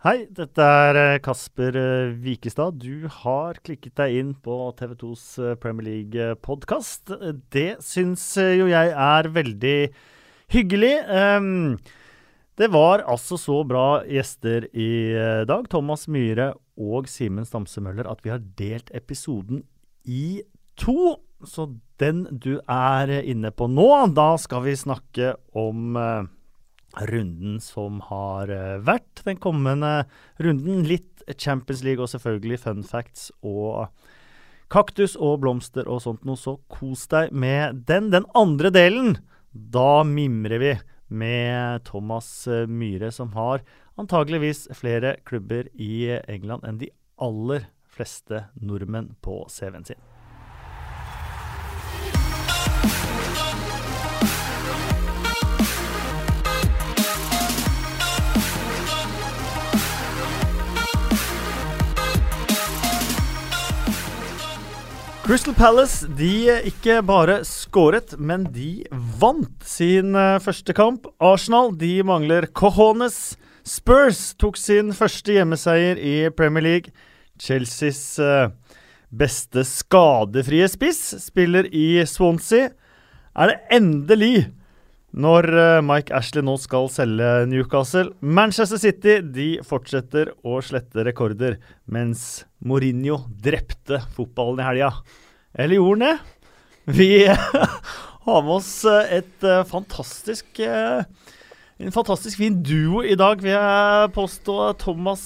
Hei, dette er eh, Kasper Vikestad. Wikestad. Du har klikket deg inn på TV2s eh, Premier League-podkast. Det syns jo jeg er veldig hyggelig. Um, det var altså så bra gjester i dag, Thomas Myhre og Simen Stamse Møller, at vi har delt episoden i to. Så den du er inne på nå, da skal vi snakke om runden som har eh, vært. Den kommende runden. Litt Champions League og selvfølgelig fun facts og kaktus og blomster og sånt noe. Så kos deg med den. Den andre delen, da mimrer vi med Thomas eh, Myhre, som har antageligvis flere klubber i England enn de aller fleste nordmenn på CV-en sin. Crystal Palace de ikke bare skåret, men de vant sin uh, første kamp. Arsenal de mangler cojones. Spurs tok sin første hjemmeseier i Premier League. Chelseas uh, beste skadefrie spiss spiller i Swansea. Er det endelig når Mike Ashley nå skal selge Newcastle. Manchester City de fortsetter å slette rekorder, mens Mourinho drepte fotballen i helga. Eller gjorde det? Vi har med oss eh, et uh, fantastisk en fantastisk fin duo i dag, vil jeg påstå. Thomas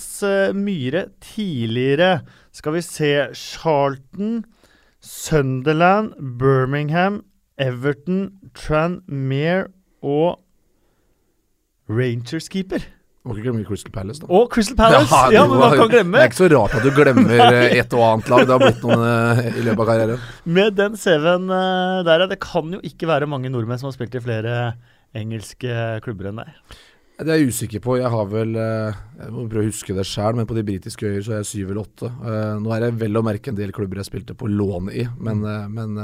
Myhre tidligere. Skal vi se Charlton, Sunderland, Birmingham, Everton, Tranmere og Rangers-keeper. Må ikke glemme Crystal Palace, da. Og Crystal Palace! Ja, ja men man kan glemme. Det er ikke så rart at du glemmer eh, et og annet lag. Det har blitt noen uh, i løpet av karrieren. Med den CV-en uh, der, det kan jo ikke være mange nordmenn som har spilt i flere engelske klubber enn deg. Det er jeg usikker på. Jeg har vel Jeg må prøve å huske det sjøl, men på de britiske øyer så er jeg syv eller åtte. Nå er det vel å merke en del klubber jeg spilte på lån i, men, men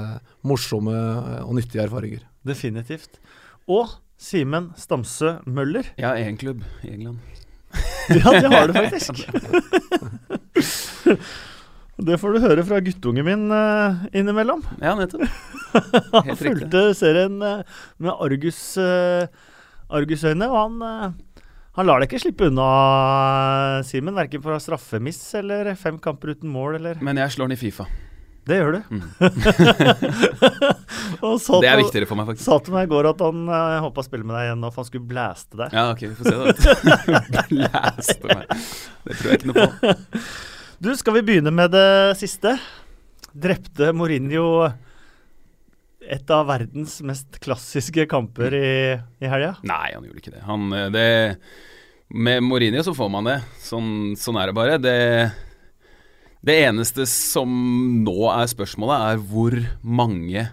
morsomme og nyttige erfaringer. Definitivt. Og Simen Stamse Møller. Ja, én klubb i England. ja, det har du faktisk. det får du høre fra guttungen min uh, innimellom. Ja, nettopp. han fulgte serien uh, med Argus, uh, Argusøyne, og han, han lar deg ikke slippe unna, Simen. Verken fra straffemiss eller fem kamper uten mål. Eller. Men jeg slår den i Fifa. Det gjør du. Mm. det er viktigere for meg, faktisk. Sa til meg i går at han uh, eh, håpa å spille med deg igjen, og han skulle blæste deg. Ja, ok, vi får se da. blæste meg. Det tror jeg ikke noe på. Du, skal vi begynne med det siste? Drepte Mourinho et av verdens mest klassiske kamper i, i helga? Nei, han gjorde ikke det. Han, eh, det med Mourinho så får man det. Sånn, sånn er det bare. Det det eneste som nå er spørsmålet, er hvor mange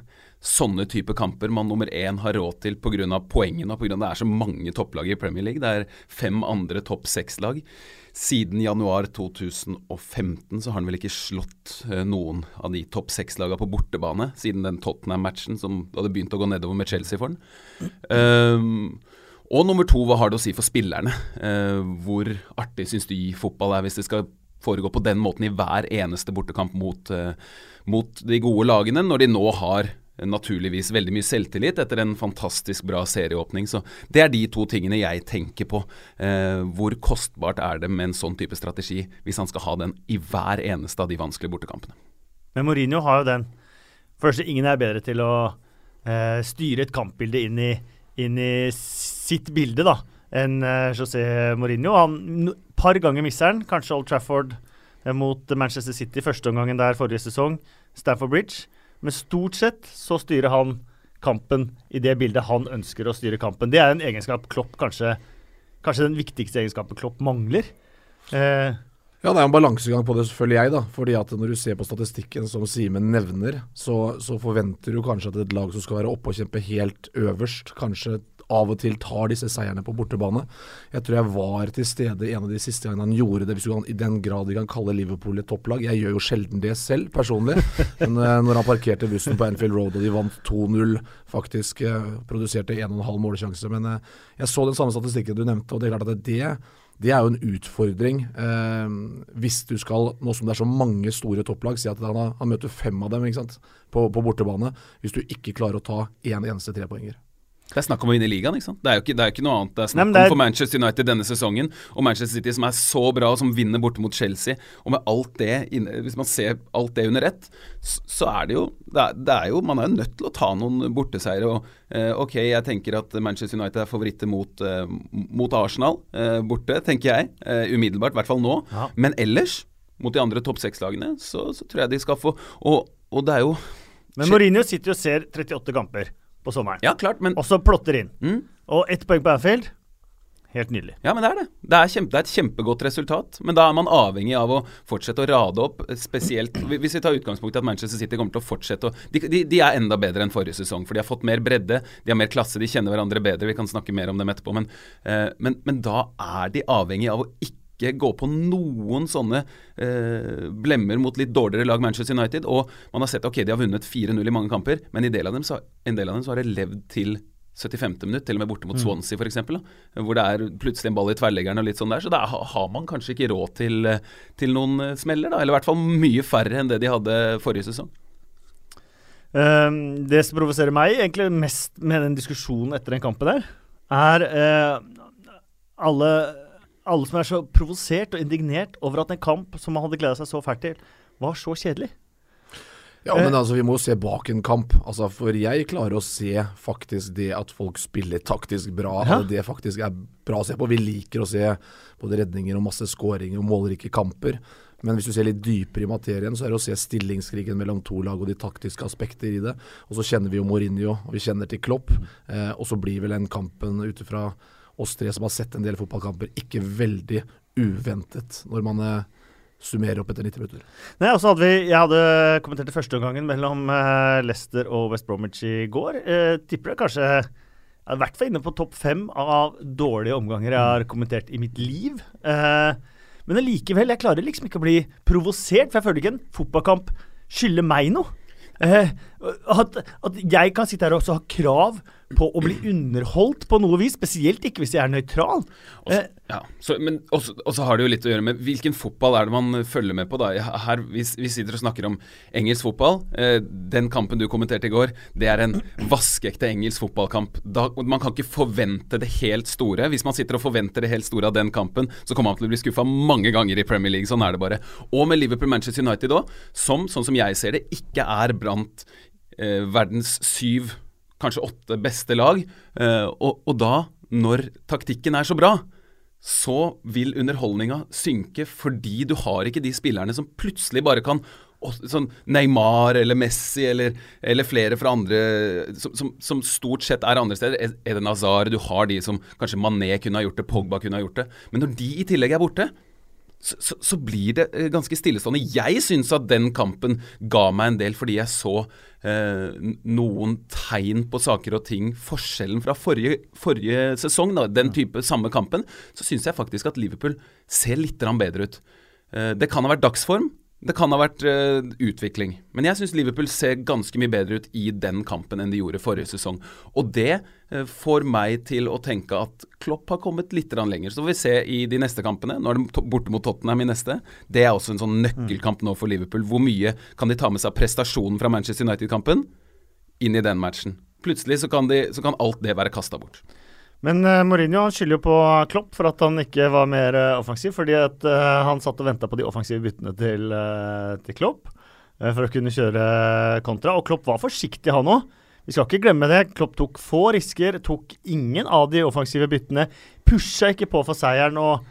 sånne type kamper man nummer én har råd til pga. poengene og pga. det er så mange topplag i Premier League. Det er fem andre topp seks-lag. Siden januar 2015 så har han vel ikke slått eh, noen av de topp seks-lagene på bortebane siden den Tottenham-matchen som hadde begynt å gå nedover med Chelsea for han. Um, og nummer to, hva har det å si for spillerne? Uh, hvor artig syns du fotball er hvis det skal foregå på den måten i hver eneste bortekamp mot, uh, mot de gode lagene, når de nå har naturligvis veldig mye selvtillit etter en fantastisk bra serieåpning. Så Det er de to tingene jeg tenker på. Eh, hvor kostbart er det med en sånn type strategi, hvis han skal ha den i hver eneste av de vanskelige bortekampene? Men Mourinho har jo den. Først, ingen er bedre til å eh, styre et kampbilde inn i, inn i sitt bilde da, enn eh, José Mourinho. Han par ganger misser han. Kanskje Old Trafford eh, mot Manchester City første omgangen der forrige sesong. Stafford Bridge. Men stort sett så styrer han kampen i det bildet han ønsker å styre kampen. Det er en egenskap Klopp kanskje Kanskje den viktigste egenskapen Klopp mangler. Eh, ja, det er en balansegang på det, selvfølgelig jeg. da. Fordi at Når du ser på statistikken som Simen nevner, så, så, forventer du kanskje at et lag som skal være oppe og kjempe helt øverst, kanskje av og til tar disse seierne på bortebane. Jeg tror jeg var til stede en av de siste gangene han gjorde det, hvis du i den grad vi kan kalle Liverpool et topplag. Jeg gjør jo sjelden det selv, personlig. Men uh, når han parkerte bussen på Anfield Road og de vant 2-0, faktisk uh, produserte 1,5 målsjanse. Men uh, jeg så den samme statistikken du nevnte, og det er klart at det Det er jo en utfordring eh, hvis du skal, nå som det er så mange store topplag, si at han, har, han møter fem av dem på, på bortebane. Hvis du ikke klarer å ta én en eneste trepoenger. Det er snakk om å vinne ligaen, ikke sant. Det er jo ikke, det er ikke noe annet. Det er snakk Nei, det er... om for Manchester United denne sesongen, og Manchester City som er så bra, og som vinner borte mot Chelsea. Og med alt det Hvis man ser alt det under ett, så, er det jo det er, det er, jo Man er jo nødt til å ta noen borteseiere. Og eh, ok, jeg tenker at Manchester United er favoritter mot, eh, mot Arsenal eh, borte, tenker jeg. Eh, umiddelbart, i hvert fall nå. Ja. Men ellers, mot de andre topp seks-lagene, så, så, tror jeg de skal få Og, og det er jo Men Mourinho sitter og ser 38 kamper på sommeren. Ja, klart, men... Og så plotter inn. Mm. Og ett poeng på Anfield. Helt nydelig. Ja, men det er det. Det er, kjempe, det er, et kjempegodt resultat. Men da er man avhengig av å fortsette å rade opp, spesielt Hvis vi tar utgangspunkt i at Manchester City kommer til å fortsette å de, de, de, er enda bedre enn forrige sesong, for de har fått mer bredde, de har mer klasse, de kjenner hverandre bedre. Vi kan snakke mer om dem etterpå, men, eh, men, men da er de avhengig av å ikke ikke gå på noen sånne eh, blemmer mot litt dårligere lag Manchester United. Og man har sett ok, de har vunnet 4-0 i mange kamper, men i del av dem så, en del av dem så har det levd til 75. minutt, til og med borte mot mm. Swansea f.eks., hvor det er plutselig en ball i tverrleggeren og litt sånn der. Så da har man kanskje ikke råd til, til noen eh, smeller, da. Eller i hvert fall mye færre enn det de hadde forrige sesong. Um, det som provoserer meg egentlig mest med den diskusjonen etter den kampen der, er uh, alle alle som er så provosert og indignert over at en kamp som man hadde gleda seg så fælt til, var så kjedelig. Ja, men altså, vi må se bak en kamp. Altså, for jeg klarer å se faktisk det at folk spiller taktisk bra. Ja. Det faktisk er bra å se på. Vi liker å se både redninger og masse skåringer og målrike kamper. Men hvis du ser litt dypere i materien, så er det å se stillingskrigen mellom to lag og de taktiske aspekter i det. Og så kjenner vi jo Mourinho, og vi kjenner til Klopp. Eh, og så blir vel den kampen ut ifra oss tre som har sett en del fotballkamper, ikke veldig uventet når man eh, summerer opp etter 90 minutter. Nei, også hadde vi, Jeg hadde kommentert det første omgangen mellom uh, Leicester og West Bromwich i går. Eh, tipper det kanskje jeg er i hvert fall inne på topp fem av dårlige omganger jeg har kommentert i mitt liv. Eh, men allikevel, jeg klarer liksom ikke å bli provosert, for jeg føler ikke en fotballkamp skylder meg noe. Eh, at, at, jeg kan sitte her og ha krav på å bli underholdt på noe vis, spesielt ikke hvis jeg er nøytral. Også, eh, ja, så, men også, har det jo litt å gjøre med hvilken fotball er det man følger med på. da. Her, vi, vi sitter og snakker om engelsk fotball. Eh, den kampen du kommenterte i går, det er en vaskeekte engelsk fotballkamp. Da, man kan ikke forvente det helt store. Hvis man sitter og forventer det helt store av den kampen, så kommer man til å bli skuffa mange ganger i Premier League. Sånn er det bare. Og med Liverpool-Manchester United òg, som, sånn som jeg ser det, ikke er blant eh, verdens syv kanskje åtte beste lag. Uh, og, og, da, når taktikken er så bra, så vil underholdninga synke fordi du har ikke de spillerne som plutselig bare kan sånn Neymar eller Messi eller, eller flere fra andre som, som, som, stort sett er andre steder. Eden Hazar, du har de som kanskje Mané kunne ha gjort det, Pogba kunne ha gjort det. Men når de i tillegg er borte, så, så, blir det eh, ganske stillestående. Jeg syns at den kampen ga meg en del fordi jeg så eh, noen tegn på saker og ting. Forskjellen fra forrige, forrige sesong, da, den type samme kampen, så syns jeg faktisk at Liverpool ser litt bedre ut. Eh, det kan ha vært dagsform. Det kan ha vært uh, utvikling, men jeg syns Liverpool ser ganske mye bedre ut i den kampen enn de gjorde forrige sesong. Og det uh, får meg til å tenke at Klopp har kommet litt lenger. Så får vi se i de neste kampene. Nå er det borte mot Tottenham i neste. Det er også en sånn nøkkelkamp nå for Liverpool. Hvor mye kan de ta med seg prestasjonen fra Manchester United-kampen inn i den matchen? Plutselig så kan, de, så kan alt det være kasta bort. Men uh, Mourinho han skylder jo på Klopp for at han ikke var mer uh, offensiv. Fordi at uh, han satt og venta på de offensive byttene til, til Klopp for å kunne kjøre kontra. Og Klopp var forsiktig, han òg. Vi skal ikke glemme det. Klopp tok få risker, tok ingen av de offensive byttene. Pusha ikke på for seieren og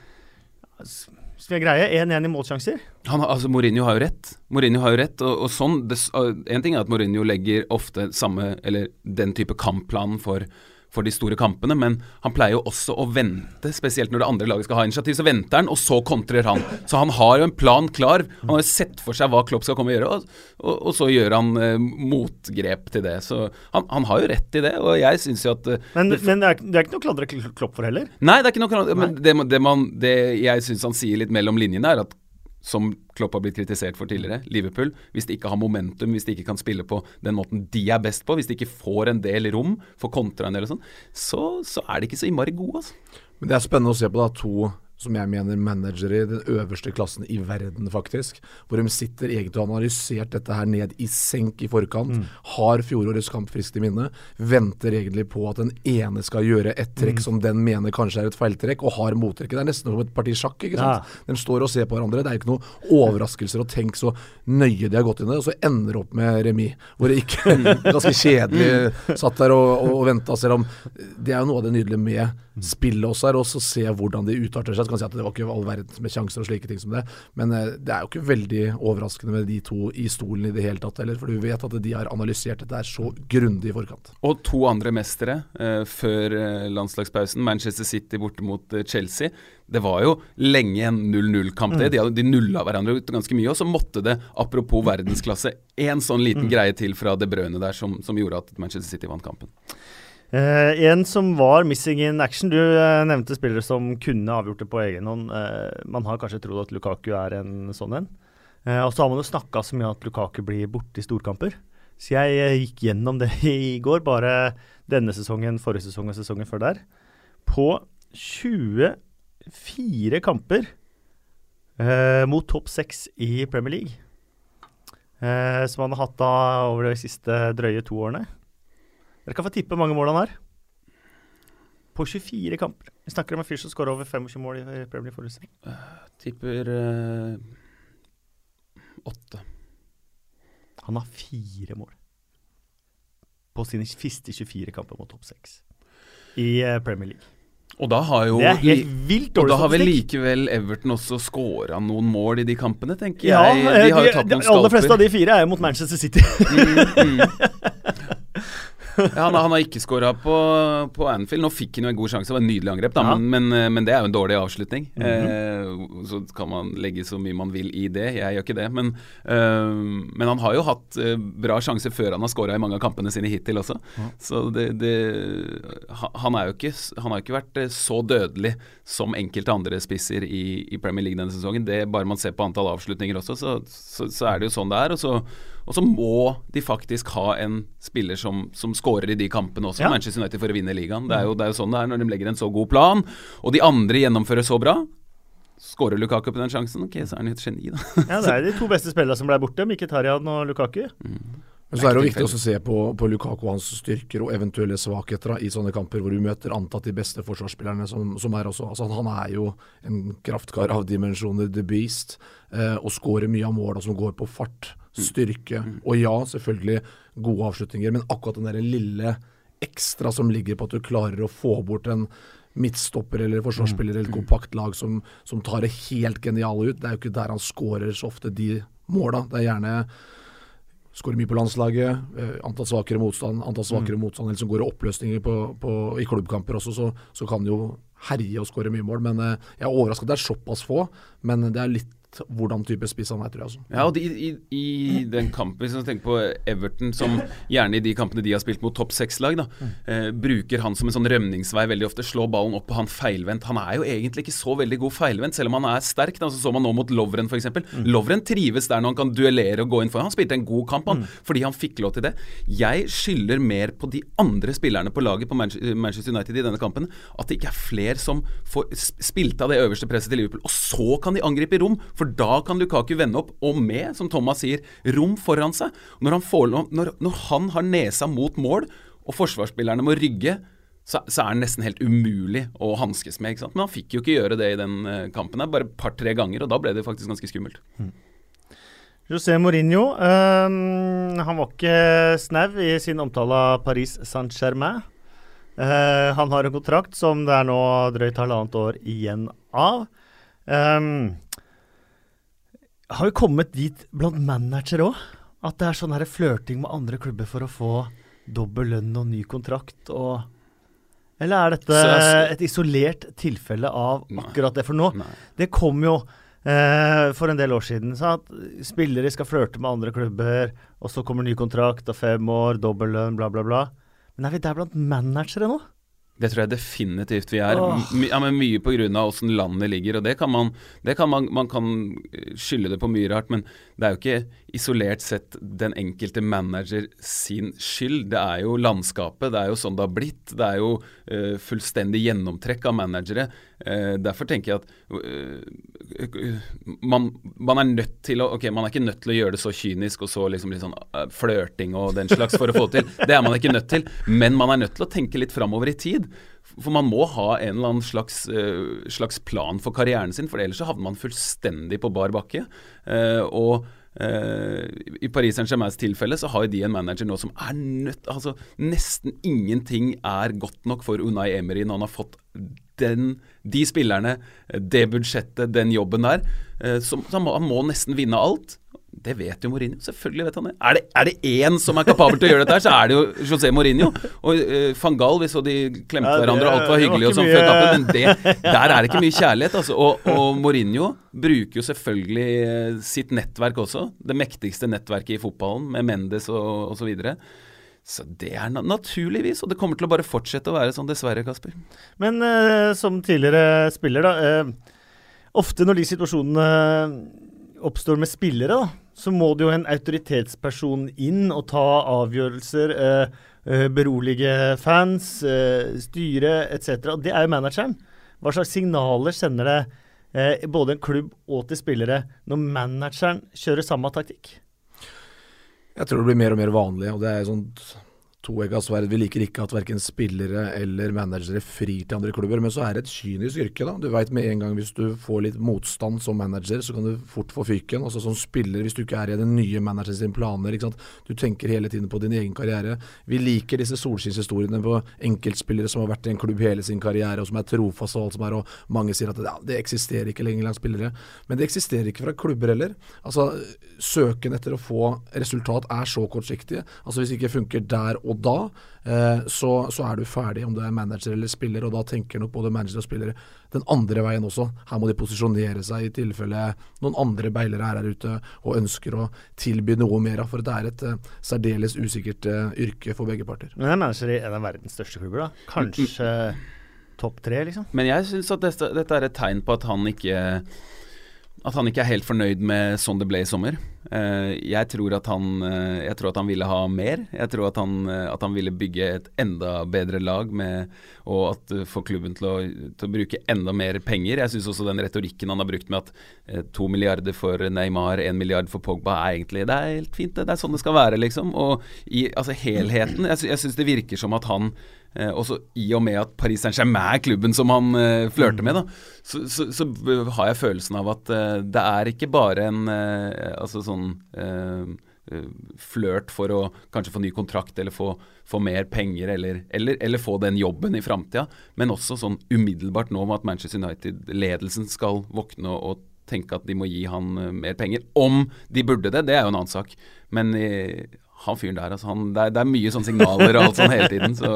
skal greie 1-1 i målsjanser. Han, altså Mourinho har jo rett. Mourinho har jo rett, og, og sånn det, En ting er at Mourinho legger ofte samme, eller den type kampplanen for for de store kampene, men han pleier jo også å vente, spesielt når det andre laget skal ha initiativ. Så venter han, og så kontrer han. Så han har jo en plan klar. Han har jo sett for seg hva Klopp skal komme og gjøre, og, og, og så gjør han eh, motgrep til det. Så han, han, har jo rett i det, og jeg syns jo at eh, Men, det, men det, er, det, er, ikke noe å klandre Klopp for heller? Nei, det er ikke noe klandre, men det, det, man, det jeg syns han sier litt mellom linjene, er at som Klopp har blitt kritisert for tidligere, Liverpool, hvis de ikke har momentum, hvis de ikke kan spille på den måten de er best på, hvis de ikke får en del rom for kontra en del og sånn, så, så, er de ikke så innmari gode, altså. Men det er spennende å se på da to som jeg mener, managere i den øverste klassen i verden, faktisk. Hvor de sitter egentlig og har analysert dette her ned i senk i forkant. Mm. Har fjorårets kamp friskt i minne. Venter egentlig på at den ene skal gjøre et trekk Mm. som den mener kanskje er et feiltrekk, og har mottrekket. Det er nesten som et parti sjakk. ikke sant? De står og ser på hverandre. Det er ikke noe overraskelser. Og tenk så nøye de har gått inn i det, og så ender det opp med remis. Hvor det ikke Ganske kjedelig satt der og, og, og venta, selv om det er jo noe av det nydelige med spillet også her, og så se hvordan de utarter seg. Så kan si at det var ikke all verden med sjanser og slike ting som det, men eh, det er jo ikke veldig overraskende med de to i stolen i det hele tatt heller, for du vet at de har analysert dette her så grundig i forkant. Og to andre mestere eh, før eh, landslagspausen. Manchester City borte mot eh, Chelsea. Det var jo lenge en 0-0-kamp. det. De, de nulla hverandre ut ganske mye. Og så måtte det, apropos verdensklasse, en sånn liten greie til fra De Brøne der som, som gjorde at Manchester City vant kampen. Eh, en som var missing in action. Du eh, nevnte spillere som kunne avgjort det på egen hånd. Eh, man har kanskje trodd at Lukaku er en sånn en. Eh, og så har man jo snakka så mye at Lukaku blir borte i storkamper. Så jeg eh, gikk gjennom det i går, bare denne sesongen, forrige sesong og sesongen før der. På 24 kamper eh, mot topp seks i Premier League. Som han har hatt da over de siste drøye to årene. Dere kan få tippe mange mål han har. På 24 kamper. Vi snakker om en fyr som skårer over 25 mål i Premier League forrige sesong. Tipper eh, åtte. Han har fire mål på sine siste 24 kamper mot topp seks i eh, Premier League. Og da har jo Det er helt vilt Og da har vel likevel Everton også scora noen mål i de kampene, tenker Ja, jeg. De har jo de, tatt de noen aller fleste av de fire er jo mot Manchester City. Mm, mm. Ja, han, han har ikke skåra på, på Anfield. Nå fikk han jo en god sjanse, det var en nydelig angrep, da, Ja. Men, men, men det er jo en dårlig avslutning. eh, så kan man legge så mye man vil i det, jeg gjør ikke det. Men, eh, men han har jo hatt eh, bra sjanser før han har skåra i mange av kampene sine hittil også. Så det, det Han er jo ikke Han har ikke vært eh, så dødelig som enkelte andre spisser i, i Premier League denne sesongen. Det Bare man ser på antall avslutninger også, så, så, så er det jo sånn det er. Og så, og så må de faktisk ha en spiller som, som skårer i de kampene også, Ja. Manchester United, for å vinne ligaen. Det er, jo, det er jo sånn det er når de legger en så god plan, og de andre gjennomfører så bra. Skårer Lukaku på den sjansen, ok, så er han jo et geni, da. Ja, Det er de to beste spillerne som ble borte, Mkhitaryan og Lukaku. Men så er det jo viktig å se på, på Lukaku og hans styrker og eventuelle svakheter da, i sånne kamper hvor du møter antatt de beste forsvarsspillerne som, som er også. Altså, han er jo en kraftkar av dimensjoner, the beast, eh, og skårer mye av måla som går på fart, styrke. Og ja, selvfølgelig gode avslutninger, men akkurat den der lille ekstra som ligger på at du klarer å få bort en midtstopper eller forsvarsspiller eller et kompakt lag som, som tar det helt geniale ut. Det er jo ikke der han skårer så ofte de måla. Det er gjerne skårer mye på landslaget, eh, antall svakere motstand, antall svakere motstand, eller som går i oppløsninger på, på, i klubbkamper også, så, så kan jo herje og skåre mye mål. Men eh, jeg er overrasket det er såpass få, men det er litt hvordan type spiss han er, tror jeg. Altså. Ja, og de, i, i den kampen, hvis man tenker på Everton, som gjerne i de kampene de har spilt mot topp seks-lag, eh, bruker han som en sånn rømningsvei veldig ofte. Slår ballen opp på han feilvendt. Han er jo egentlig ikke så veldig god feilvendt, selv om han er sterk. Da, så så man nå mot Lovren, f.eks. Mm. Lovren trives der når han kan duellere og gå inn for. Han spilte en god kamp, han, fordi han fikk lov til det. Jeg skylder mer på de andre spillerne på laget på Manchester United i denne kampen, at det ikke er flere som får spilt av det øverste presset til Liverpool. Og så kan de angripe i rom, for da kan Lukaku vende opp, og med, som Thomas sier, rom foran seg. Når han, får, når, når han har nesa mot mål, og forsvarsspillerne må rygge, så, så er det nesten helt umulig å hanskes med. ikke sant? Men han fikk jo ikke gjøre det i den eh, kampen, her, bare et par-tre ganger, og da ble det faktisk ganske skummelt. José Mourinho øh, han var ikke snau i sin omtale av Paris Saint-Germain. Uh, han har en kontrakt som det er nå drøyt halvannet år igjen av. Um, har vi kommet dit blant managere òg? At det er sånn flørting med andre klubber for å få dobbel lønn og ny kontrakt og Eller er dette et isolert tilfelle av akkurat det? For nå Nei. det kom jo eh, for en del år siden så at spillere skal flørte med andre klubber, og så kommer ny kontrakt og fem år, dobbel lønn, bla, bla, bla. Men er vi der blant managere nå? Det tror jeg definitivt vi er. My, ja, men mye pga. åssen landet ligger. Og det kan man det kan man, man kan skylde det på mye rart, men det er jo ikke isolert sett den enkelte manager sin skyld. Det er jo landskapet, det er jo sånn det har blitt. Det er jo uh, fullstendig gjennomtrekk av managere. Uh, derfor tenker jeg at uh, man, man, er nødt til å Ok, man er ikke nødt til å gjøre det så kynisk og så liksom litt sånn flørting og den slags for å få til. Det er man ikke nødt til. Men man er nødt til å tenke litt framover i tid. For man må ha en eller annen slags, uh, slags plan for karrieren sin, for ellers så havner man fullstendig på bar bakke. Uh, og Uh, I Paris Saint-Germains tilfelle så har de en manager nå som er nødt Altså Nesten ingenting er godt nok for Unai Emery når han har fått den, de spillerne, det budsjettet, den jobben der. Uh, så, så han, må, han må nesten vinne alt. Det vet jo Mourinho. Selvfølgelig vet han det. Er det, er det én som er kapabel til å gjøre dette, her, så er det jo José Mourinho. Og uh, van Gaal, vi så de klemte ja, det, hverandre, og alt var hyggelig var og sånn før kampen, men det, der er det ikke mye kjærlighet. Altså. Og, og, Mourinho bruker jo selvfølgelig uh, sitt nettverk også. Det mektigste nettverket i fotballen, med Mendes og osv. Så, det er na naturligvis, og det kommer til å bare fortsette å være sånn, dessverre, Kasper. Men uh, som tidligere spiller, da. ofte når de situasjonene oppstår med spillere, da så må det jo en autoritetsperson inn og ta avgjørelser. Eh, eh berolige fans, eh, styre etc. Det er jo manageren. Hva slags signaler sender det eh, både en klubb og til spillere når manageren kjører samme taktikk? Jeg tror det blir mer og mer vanlig. og det er sånt toegga sverd. Vi liker ikke at verken spillere eller managere frir til andre klubber. Men så er det et kynisk yrke, da. Du veit med en gang hvis du får litt motstand som manager, så kan du fort få fyken. Også som spiller, hvis du ikke er i den nye manageren sine planer. Du tenker hele tiden på din egen karriere. Vi liker disse solskinnshistoriene på enkeltspillere som har vært i en klubb hele sin karriere, og som er trofaste og alt som er, og mange sier at ja, det eksisterer ikke lenger blant spillere. Men det eksisterer ikke fra klubber heller. Altså, søken etter å få resultat er så kortsiktig. Altså Hvis det ikke funker der og da, eh, så, så, er du ferdig, om du er manager eller spiller. Og da tenker nok både manager og spillere den andre veien også. Her må de posisjonere seg i tilfelle noen andre beilere er her ute og ønsker å tilby noe mer. For det er et eh, særdeles usikkert eh, yrke for begge parter. Men jeg er manager i en av verdens største klubber, da. Kanskje topp tre, liksom. Men jeg syns at dette, dette er et tegn på at han ikke at han ikke er helt fornøyd med sånn det ble i sommer. Uh, jeg, tror han, uh, jeg, tror at han, ville ha mer. Jeg tror at han, uh, at han ville bygge et enda bedre lag med, og at få klubben til å, til å, bruke enda mer penger. Jeg syns også den retorikken han har brukt med at to milliarder for Neymar, én milliard for Pogba, er egentlig Det er helt fint, det. Det er sånn det skal være, liksom. Og i altså, helheten Jeg, jeg syns det virker som at han Eh, også i og med at Paris Saint-Germain er klubben som han eh, flørter med, da, så, så, så, har jeg følelsen av at eh, det er ikke bare en eh, altså sånn eh, eh, flørt for å kanskje få ny kontrakt eller få, få mer penger eller, eller, eller, få den jobben i framtida, men også sånn umiddelbart nå med at Manchester United-ledelsen skal våkne og, og tenke at de må gi han mer penger. Om de burde det, det er jo en annen sak. Men han fyren der, altså. Han, det, er, det, er, mye sånne signaler og alt sånn hele tiden. Så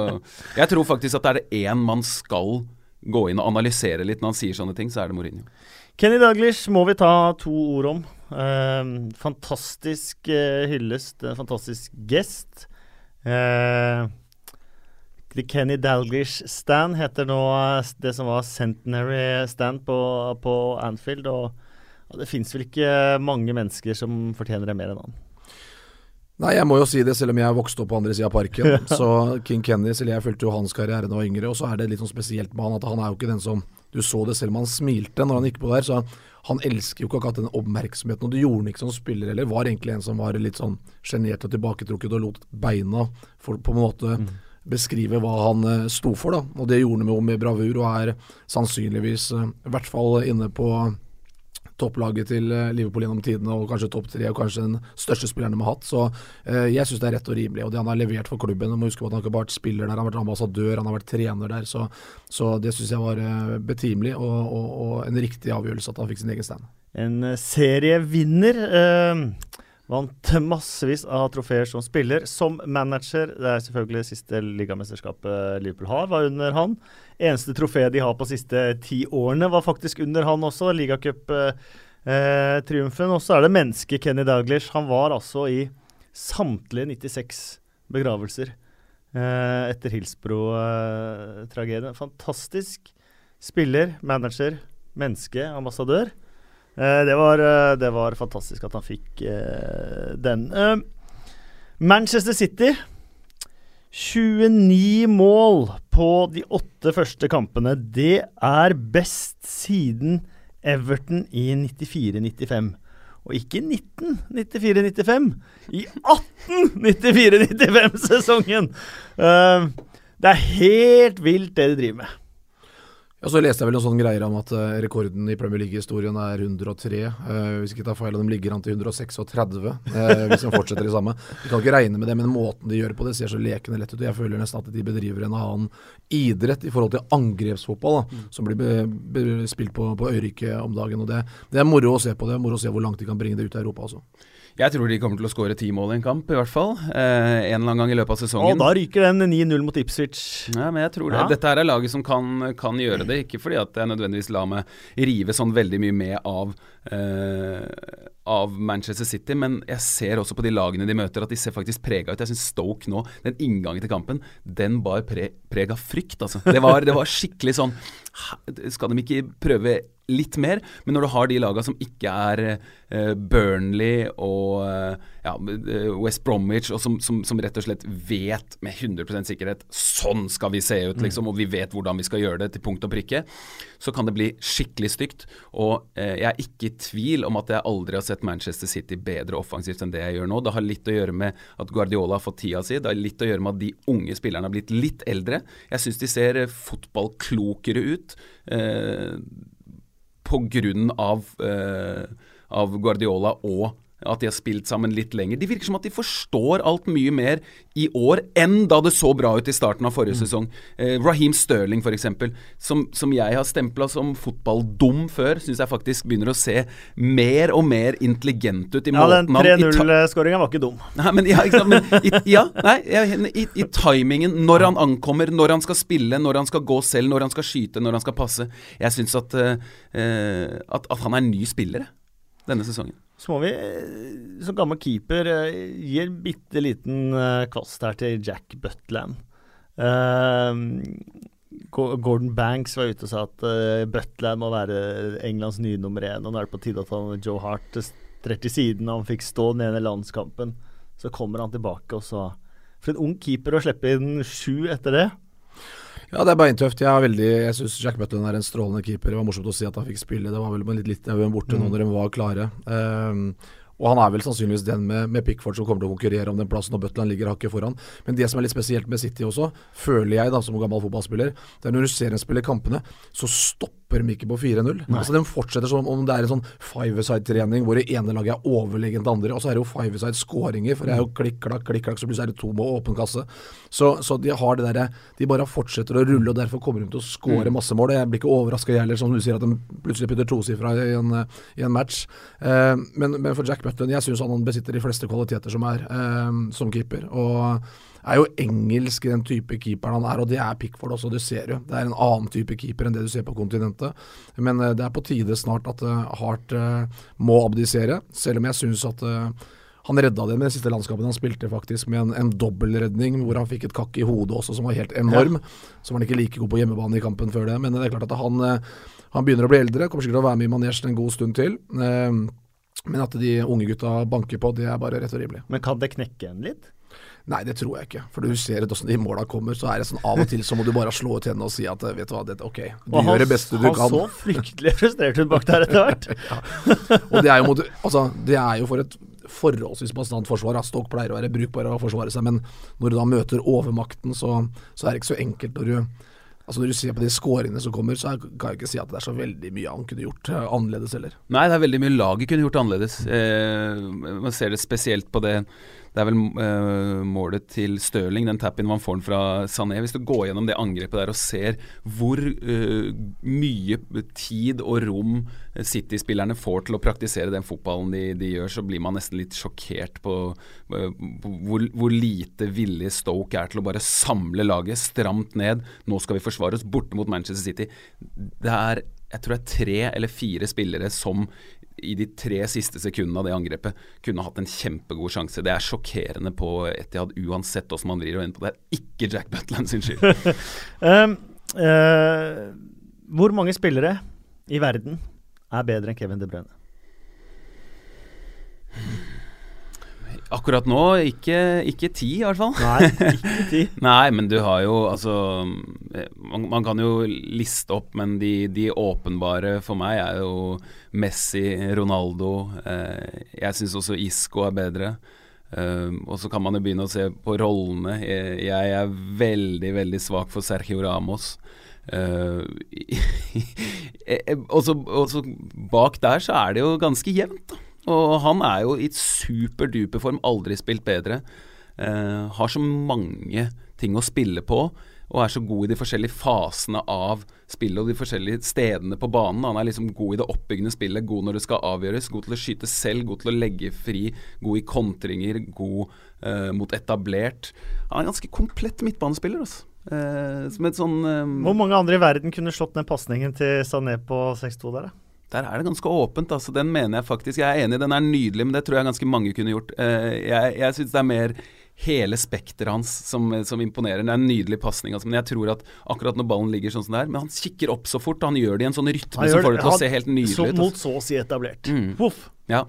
jeg tror faktisk at det er det én man skal gå inn og analysere litt når han sier sånne ting, så er det Mourinho. Kenny Daglish må vi ta to ord om. Uh, fantastisk uh, hyllest, uh, fantastisk gest. Uh, The Kenny Dalglish Stand heter nå det som var Centenary Stand på, på Anfield. Og, og det fins vel ikke mange mennesker som fortjener det mer enn han. Nei, jeg må jo si det, selv om jeg vokste opp på andre sida av parken. så King Kenny, selv jeg fulgte jo hans karriere da jeg var yngre, og så er det litt sånn spesielt med han at han er jo ikke den som Du så det selv om han smilte når han gikk på der, så han elsker jo ikke akkurat den oppmerksomheten. Og det gjorde han ikke som spiller heller. Var egentlig en som var litt sånn sjenert og tilbaketrukket og lot beina for på en måte mm. beskrive hva han uh, sto for, da. Og det gjorde han jo med bravur, og er sannsynligvis uh, i hvert fall inne på topplaget til eh, Liverpool gjennom tidene, og kanskje topp tre, og kanskje den største spilleren de har hatt. Så eh, jeg syns det er rett og rimelig. Og det han har levert for klubben må huske på at Han ikke bare vært spiller der, han har vært ambassadør, han har vært trener der. Så, så det syns jeg var eh, betimelig, og, og, og, en riktig avgjørelse at han fikk sin egen stand. En uh, serievinner. Eh, vant massevis av trofeer som spiller. Som manager, det er selvfølgelig siste ligamesterskapet Liverpool har, var under han. Eneste trofé de har på de siste ti årene, var faktisk under han også. Ligacup-triumfen. Eh, og så er det mennesket Kenny Douglas. Han var altså i samtlige 96 begravelser eh, etter Hilsbro-tragedien. Fantastisk spiller, manager, menneske, ambassadør. Eh, det, var, eh, det, var, fantastisk at han fikk eh, den. Eh, Manchester City 29 mål på de åtte første kampene. Det er best siden Everton i 94-95. Og ikke 1994-95, i 18 94-95-sesongen! Uh, det er helt vilt, det de driver med. Ja, Så leste jeg vel noen sånne greier om at uh, rekorden i Premier League-historien er 103. Uh, hvis ikke tar feil, og de ligger an til 136, uh, hvis de fortsetter i samme. Vi kan ikke regne med det, men måten de gjør på det, ser så lekende lett ut. og Jeg føler nesten at de bedriver en annen idrett i forhold til angrepsfotball, da, mm. som blir be, be, spilt på, på Øyrike om dagen. og det, det, er moro å se på det. Moro å se hvor langt de kan bringe det ut i Europa. altså. Jeg tror de kommer til å skåre ti mål i en kamp, i hvert fall. Eh, en eller annen gang i løpet av sesongen. Og da ryker den 9-0 mot Ipswich. Ja, men jeg tror det. Ja. Dette her er laget som kan, kan, gjøre det. Ikke fordi at jeg nødvendigvis lar meg rive sånn veldig mye med av eh, av Manchester City, men jeg ser også på de lagene de møter at de ser faktisk prega ut. Jeg syns Stoke nå, den inngangen til kampen, den bar pre preg av frykt, altså. Det var, det var skikkelig sånn Skal de ikke prøve litt mer. Men når du har de lagene som ikke er uh, Burnley og uh, ja, West Bromwich, og som, som, som, rett og slett vet med 100 sikkerhet sånn skal vi se ut, mm. liksom, og vi vet hvordan vi skal gjøre det til punkt og prikke, så kan det bli skikkelig stygt. Og eh, jeg er ikke i tvil om at jeg aldri har sett Manchester City bedre offensivt enn det jeg gjør nå. Det har litt å gjøre med at Guardiola har fått tida si. Det har litt å gjøre med at de unge spillerne har blitt litt eldre. Jeg syns de ser fotballklokere ut. Eh, på grunn av, eh, av Guardiola og at de har spilt sammen litt lenger. De virker som at de forstår alt mye mer i år enn da det så bra ut i starten av forrige mm. sesong. Eh, Raheem Sterling f.eks., som, som jeg har stempla som fotballdum før, syns jeg faktisk begynner å se mer og mer intelligent ut i ja, måten han Ja, den 3-0-skåringa var ikke dum. Nei, men, ja, ikke men i, ja, nei, i, i, timingen, når han ankommer, når han skal spille, når han skal gå selv, når han skal skyte, når han skal passe. Jeg syns at, eh, at, at han er en ny spiller denne sesongen. Så må vi, eh, som gammel keeper, eh, gi en bitte liten eh, kvast her til Jack Butland. Uh, Gordon Banks var ute og sa at Butland må være Englands nye nummer én. Og nå er det på tide at han, Joe Hart trer til siden og han fikk stå den ene landskampen. Så kommer han tilbake, og så For en ung keeper å slippe inn sju etter det. Ja, det er beintøft. Jeg, veldig, jeg syns Jack Butland er en strålende keeper. Det var morsomt å si at han fikk spille. Det var vel litt litt borte mm. nå når de var klare. Um, og han er vel sannsynligvis den med, med, Pickford som kommer til å konkurrere om den plassen, og Butland ligger hakket foran. Men det som er litt spesielt med City også, føler jeg da som gammel fotballspiller, det er når du ser en spiller kampene, så stopper de ikke på 4-0. Altså De fortsetter som om det er en sånn five-side-trening hvor det ene laget er overlegent det andre, og så er det jo five-side-skåringer, for det er jo klikk-klakk, klikk-klakk, så plutselig er det to med åpen kasse. Så, så, de har det derre De bare fortsetter å rulle, og derfor kommer de til å skåre mm. masse mål. Jeg blir ikke overraska, jeg heller, som du sier, at de plutselig putter tosifra i, en, i en match. Eh, men, men for Jack Button, jeg syns han besitter de fleste kvaliteter som er eh, som keeper. Og er jo engelsk i den type keeper han er, og det er Pickford også, du ser jo. Det er en annen type keeper enn det du ser på kontinentet. Men eh, det er på tide snart at uh, Hart uh, må abdisere, selv om jeg syns at han redda det med den siste landskapen han spilte, faktisk med en, en dobbeltredning hvor han fikk et kakk i hodet også som var helt enorm. Ja. Så var han ikke like god på hjemmebane i kampen før det. Men det er klart at han, han begynner å bli eldre, kommer sikkert til å være med i manesjen en god stund til. Men at de unge gutta banker på, det er bare rett og rimelig. Men kan det knekke en litt? Nei, det tror jeg ikke. For du ser hvordan de måla kommer, så er det sånn av og til så må du bare slå ut hendene og si at vet du hva, dette, ok, du og gjør det beste du kan. Han så fryktelig frustrert ut bak der etter hvert. ja. Og det er, jo, altså, det er jo for et forholdsvis bastant forsvar. Stoke pleier å være brukbar å forsvare seg, men når du da møter overmakten, så, så er det ikke så enkelt når du Altså Når du ser på de skåringene som kommer, så kan jeg ikke si at det er så veldig mye han kunne gjort eh, annerledes heller. Nei, det er veldig mye laget kunne gjort annerledes. Eh, man ser det spesielt på det det er vel uh, målet til Stirling, den tap-in man får fra Sané. Hvis du går gjennom det angrepet der og ser hvor uh, mye tid og rom City-spillerne får til å praktisere den fotballen de, de, gjør, så blir man nesten litt sjokkert på, uh, på hvor, hvor, lite villig Stoke er til å bare samle laget stramt ned. Nå skal vi forsvare oss borte mot Manchester City. Det er jeg tror det er tre eller fire spillere som i de tre siste sekundene av det angrepet kunne hatt en kjempegod sjanse. Det er sjokkerende på Etiad uansett hvordan man vrir og vender på det. er ikke Jack Butland sin skyld. um, uh, hvor mange spillere i verden er bedre enn Kevin De Bruyne? Akkurat nå ikke, ikke ti, i hvert fall. Nei, ikke ti. Nei, men du har jo altså man, man kan jo liste opp, men de, de, åpenbare for meg er jo Messi, Ronaldo. Eh, jeg syns også Isco er bedre. Eh, og så kan man jo begynne å se på rollene. Jeg, jeg er veldig, veldig svak for Sergio Ramos. Uh, og så bak der så er det jo ganske jevnt, da. Og han er jo i superduper form, aldri spilt bedre. Uh, har så mange ting å spille på, og er så god i de forskjellige fasene av spillet og de forskjellige stedene på banen. Han er liksom god i det oppbyggende spillet, god når det skal avgjøres, god til å skyte selv, god til å legge fri, god i kontringer, god uh, mot etablert. Han er en ganske komplett midtbanespiller, altså. Uh, som et sånn Hvor mange andre i verden kunne slått ned pasningen til Sané på 6-2 der, da? Der er det ganske åpent. altså Den mener jeg faktisk Jeg er enig, den er nydelig, men det tror jeg ganske mange kunne gjort. Uh, jeg jeg syns det er mer hele spekteret hans som, som, imponerer. Det er en nydelig pasning, altså, men jeg tror at akkurat når ballen ligger sånn som det er Men han kikker opp så fort, han gjør det i en sånn rytme som får det til å se helt nydelig ut. ut. Mot altså. så å si etablert. Mm. Voff. Ja,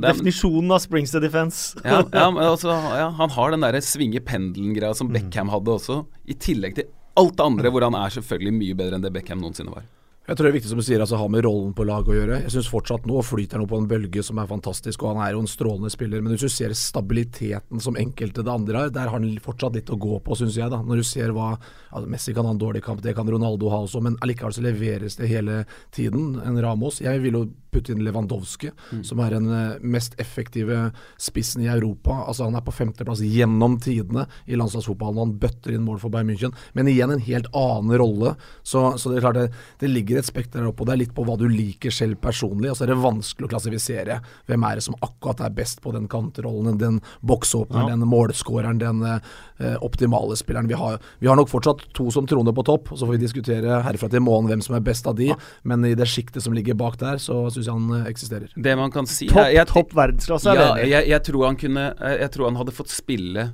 Definisjonen av springs to defense. ja, ja, altså, ja, han har den derre svinge pendelen-greia som mm. Beckham hadde også, i tillegg til alt det andre, hvor han er selvfølgelig mye bedre enn det Beckham noensinne var. Jeg tror det er viktig som du sier, altså ha med rollen på laget å gjøre. Jeg syns fortsatt nå flyter han opp på en bølge som er fantastisk, og han er jo en strålende spiller. Men hvis du ser stabiliteten som enkelte det andre har, der har han fortsatt litt å gå på, syns jeg. da. Når du ser hva altså Messi kan ha en dårlig kamp, det kan Ronaldo ha også, men allikevel så leveres det hele tiden. En Ramos. Jeg vil jo putte inn Lewandowski, mm. som er den uh, mest effektive spissen i Europa. Altså Han er på femteplass gjennom tidene i landslagsfotballen, og han bøtter inn mål for Bayern München. Men igjen en helt annen rolle. Så, så det er klart det, det, ligger et spekter der oppe, og det er litt på hva du liker selv personlig. Og så er det vanskelig å klassifisere hvem er det som akkurat er best på den kantrollen, den boksåpneren, ja. den målskåreren, den eh, optimale spilleren. Vi har, vi har nok fortsatt to som troner på topp, og så får vi diskutere herfra til månen hvem som er best av de, ja. men i det sjiktet som ligger bak der, så syns jeg han eh, eksisterer. Det man kan si Topp top verdensklasse, ja, jeg, jeg, tror han kunne Jeg tror han hadde fått spille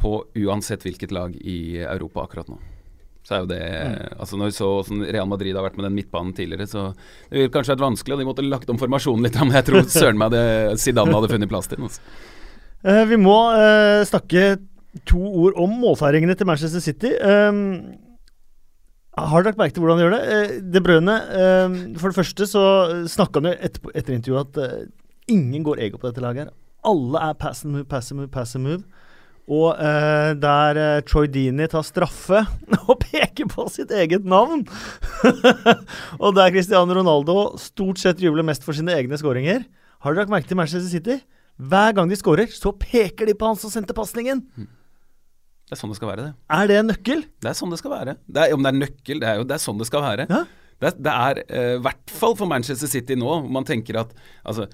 på uansett hvilket lag i Europa akkurat nå. Så er jo det mm. Altså Når vi så sånn Real Madrid har vært med den midtbanen tidligere, så det ville kanskje vært vanskelig, og de måtte lagt om formasjonen litt, men jeg tror søren meg det Zidane hadde funnet plass til den. Altså. Uh, vi må uh, snakke to ord om målfeiringene til Manchester City. Um, har dere lagt merke til hvordan de gjør det? Eh, De Brøne, eh, For det første så snakka han jo etter, etter, intervjuet at ingen går ego på dette laget. her. Alle er pass and move, pass and move, pass and move. Og uh, der uh, Troy Dini tar straffe og peker på sitt eget navn Og der Cristiano Ronaldo stort sett jubler mest for sine egne skåringer. Har dere lagt merke til Manchester City? Hver gang de skårer, så peker de på han som sendte pasningen. Mm. Det er sånn det skal være, det. Er det en nøkkel? Det er sånn det skal være. Det er, om det er nøkkel, det er jo det er sånn det skal være. Ja? Det, det, er i uh, hvert fall for Manchester City nå, hvor man tenker at altså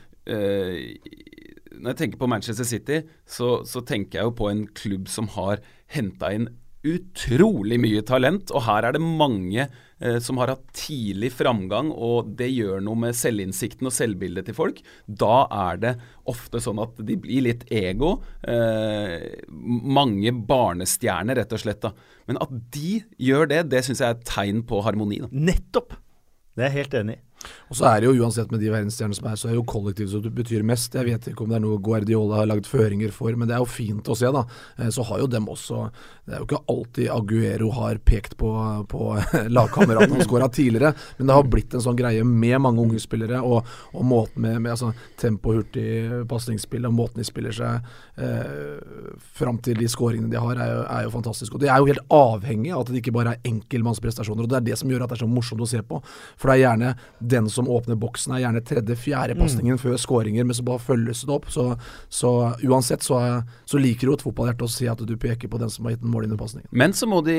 Når jeg tenker på Manchester City, så, så, tenker jeg jo på en klubb som har henta inn utrolig mye talent, og her er det mange eh, som har hatt tidlig framgang, og det gjør noe med selvinnsikten og selvbildet til folk. Da er det ofte sånn at de blir litt ego. Eh, mange barnestjerner, rett og slett. da. Men at de gjør det, det syns jeg er et tegn på harmoni. Da. Nettopp! Det er jeg helt enig i. Og så er det jo uansett med de verdensstjernene som er, så er jo kollektivet som betyr mest. Jeg vet ikke om det er noe Guardiola har lagd føringer for, men det er jo fint å se, da. Eh, så har jo dem også Det er jo ikke alltid Aguero har pekt på, på lagkameratene og skåra tidligere, men det har blitt en sånn greie med mange unge spillere, og, og måten med, med altså, tempo, hurtig pasningsspill, og måten de spiller seg eh, fram til de skåringene de har, er jo, er jo fantastisk. Og de er jo helt avhengig av at det ikke bare er enkeltmannsprestasjoner, og det er det som gjør at det er så morsomt å se på. For det er gjerne den som åpner boksen, er gjerne tredje-fjerde mm. pasningen mm. før skåringer, men så bare følges det opp. Så, så uansett så, så, liker jo et fotballhjerte å si at du peker på den som har gitt en målgivende Men så må de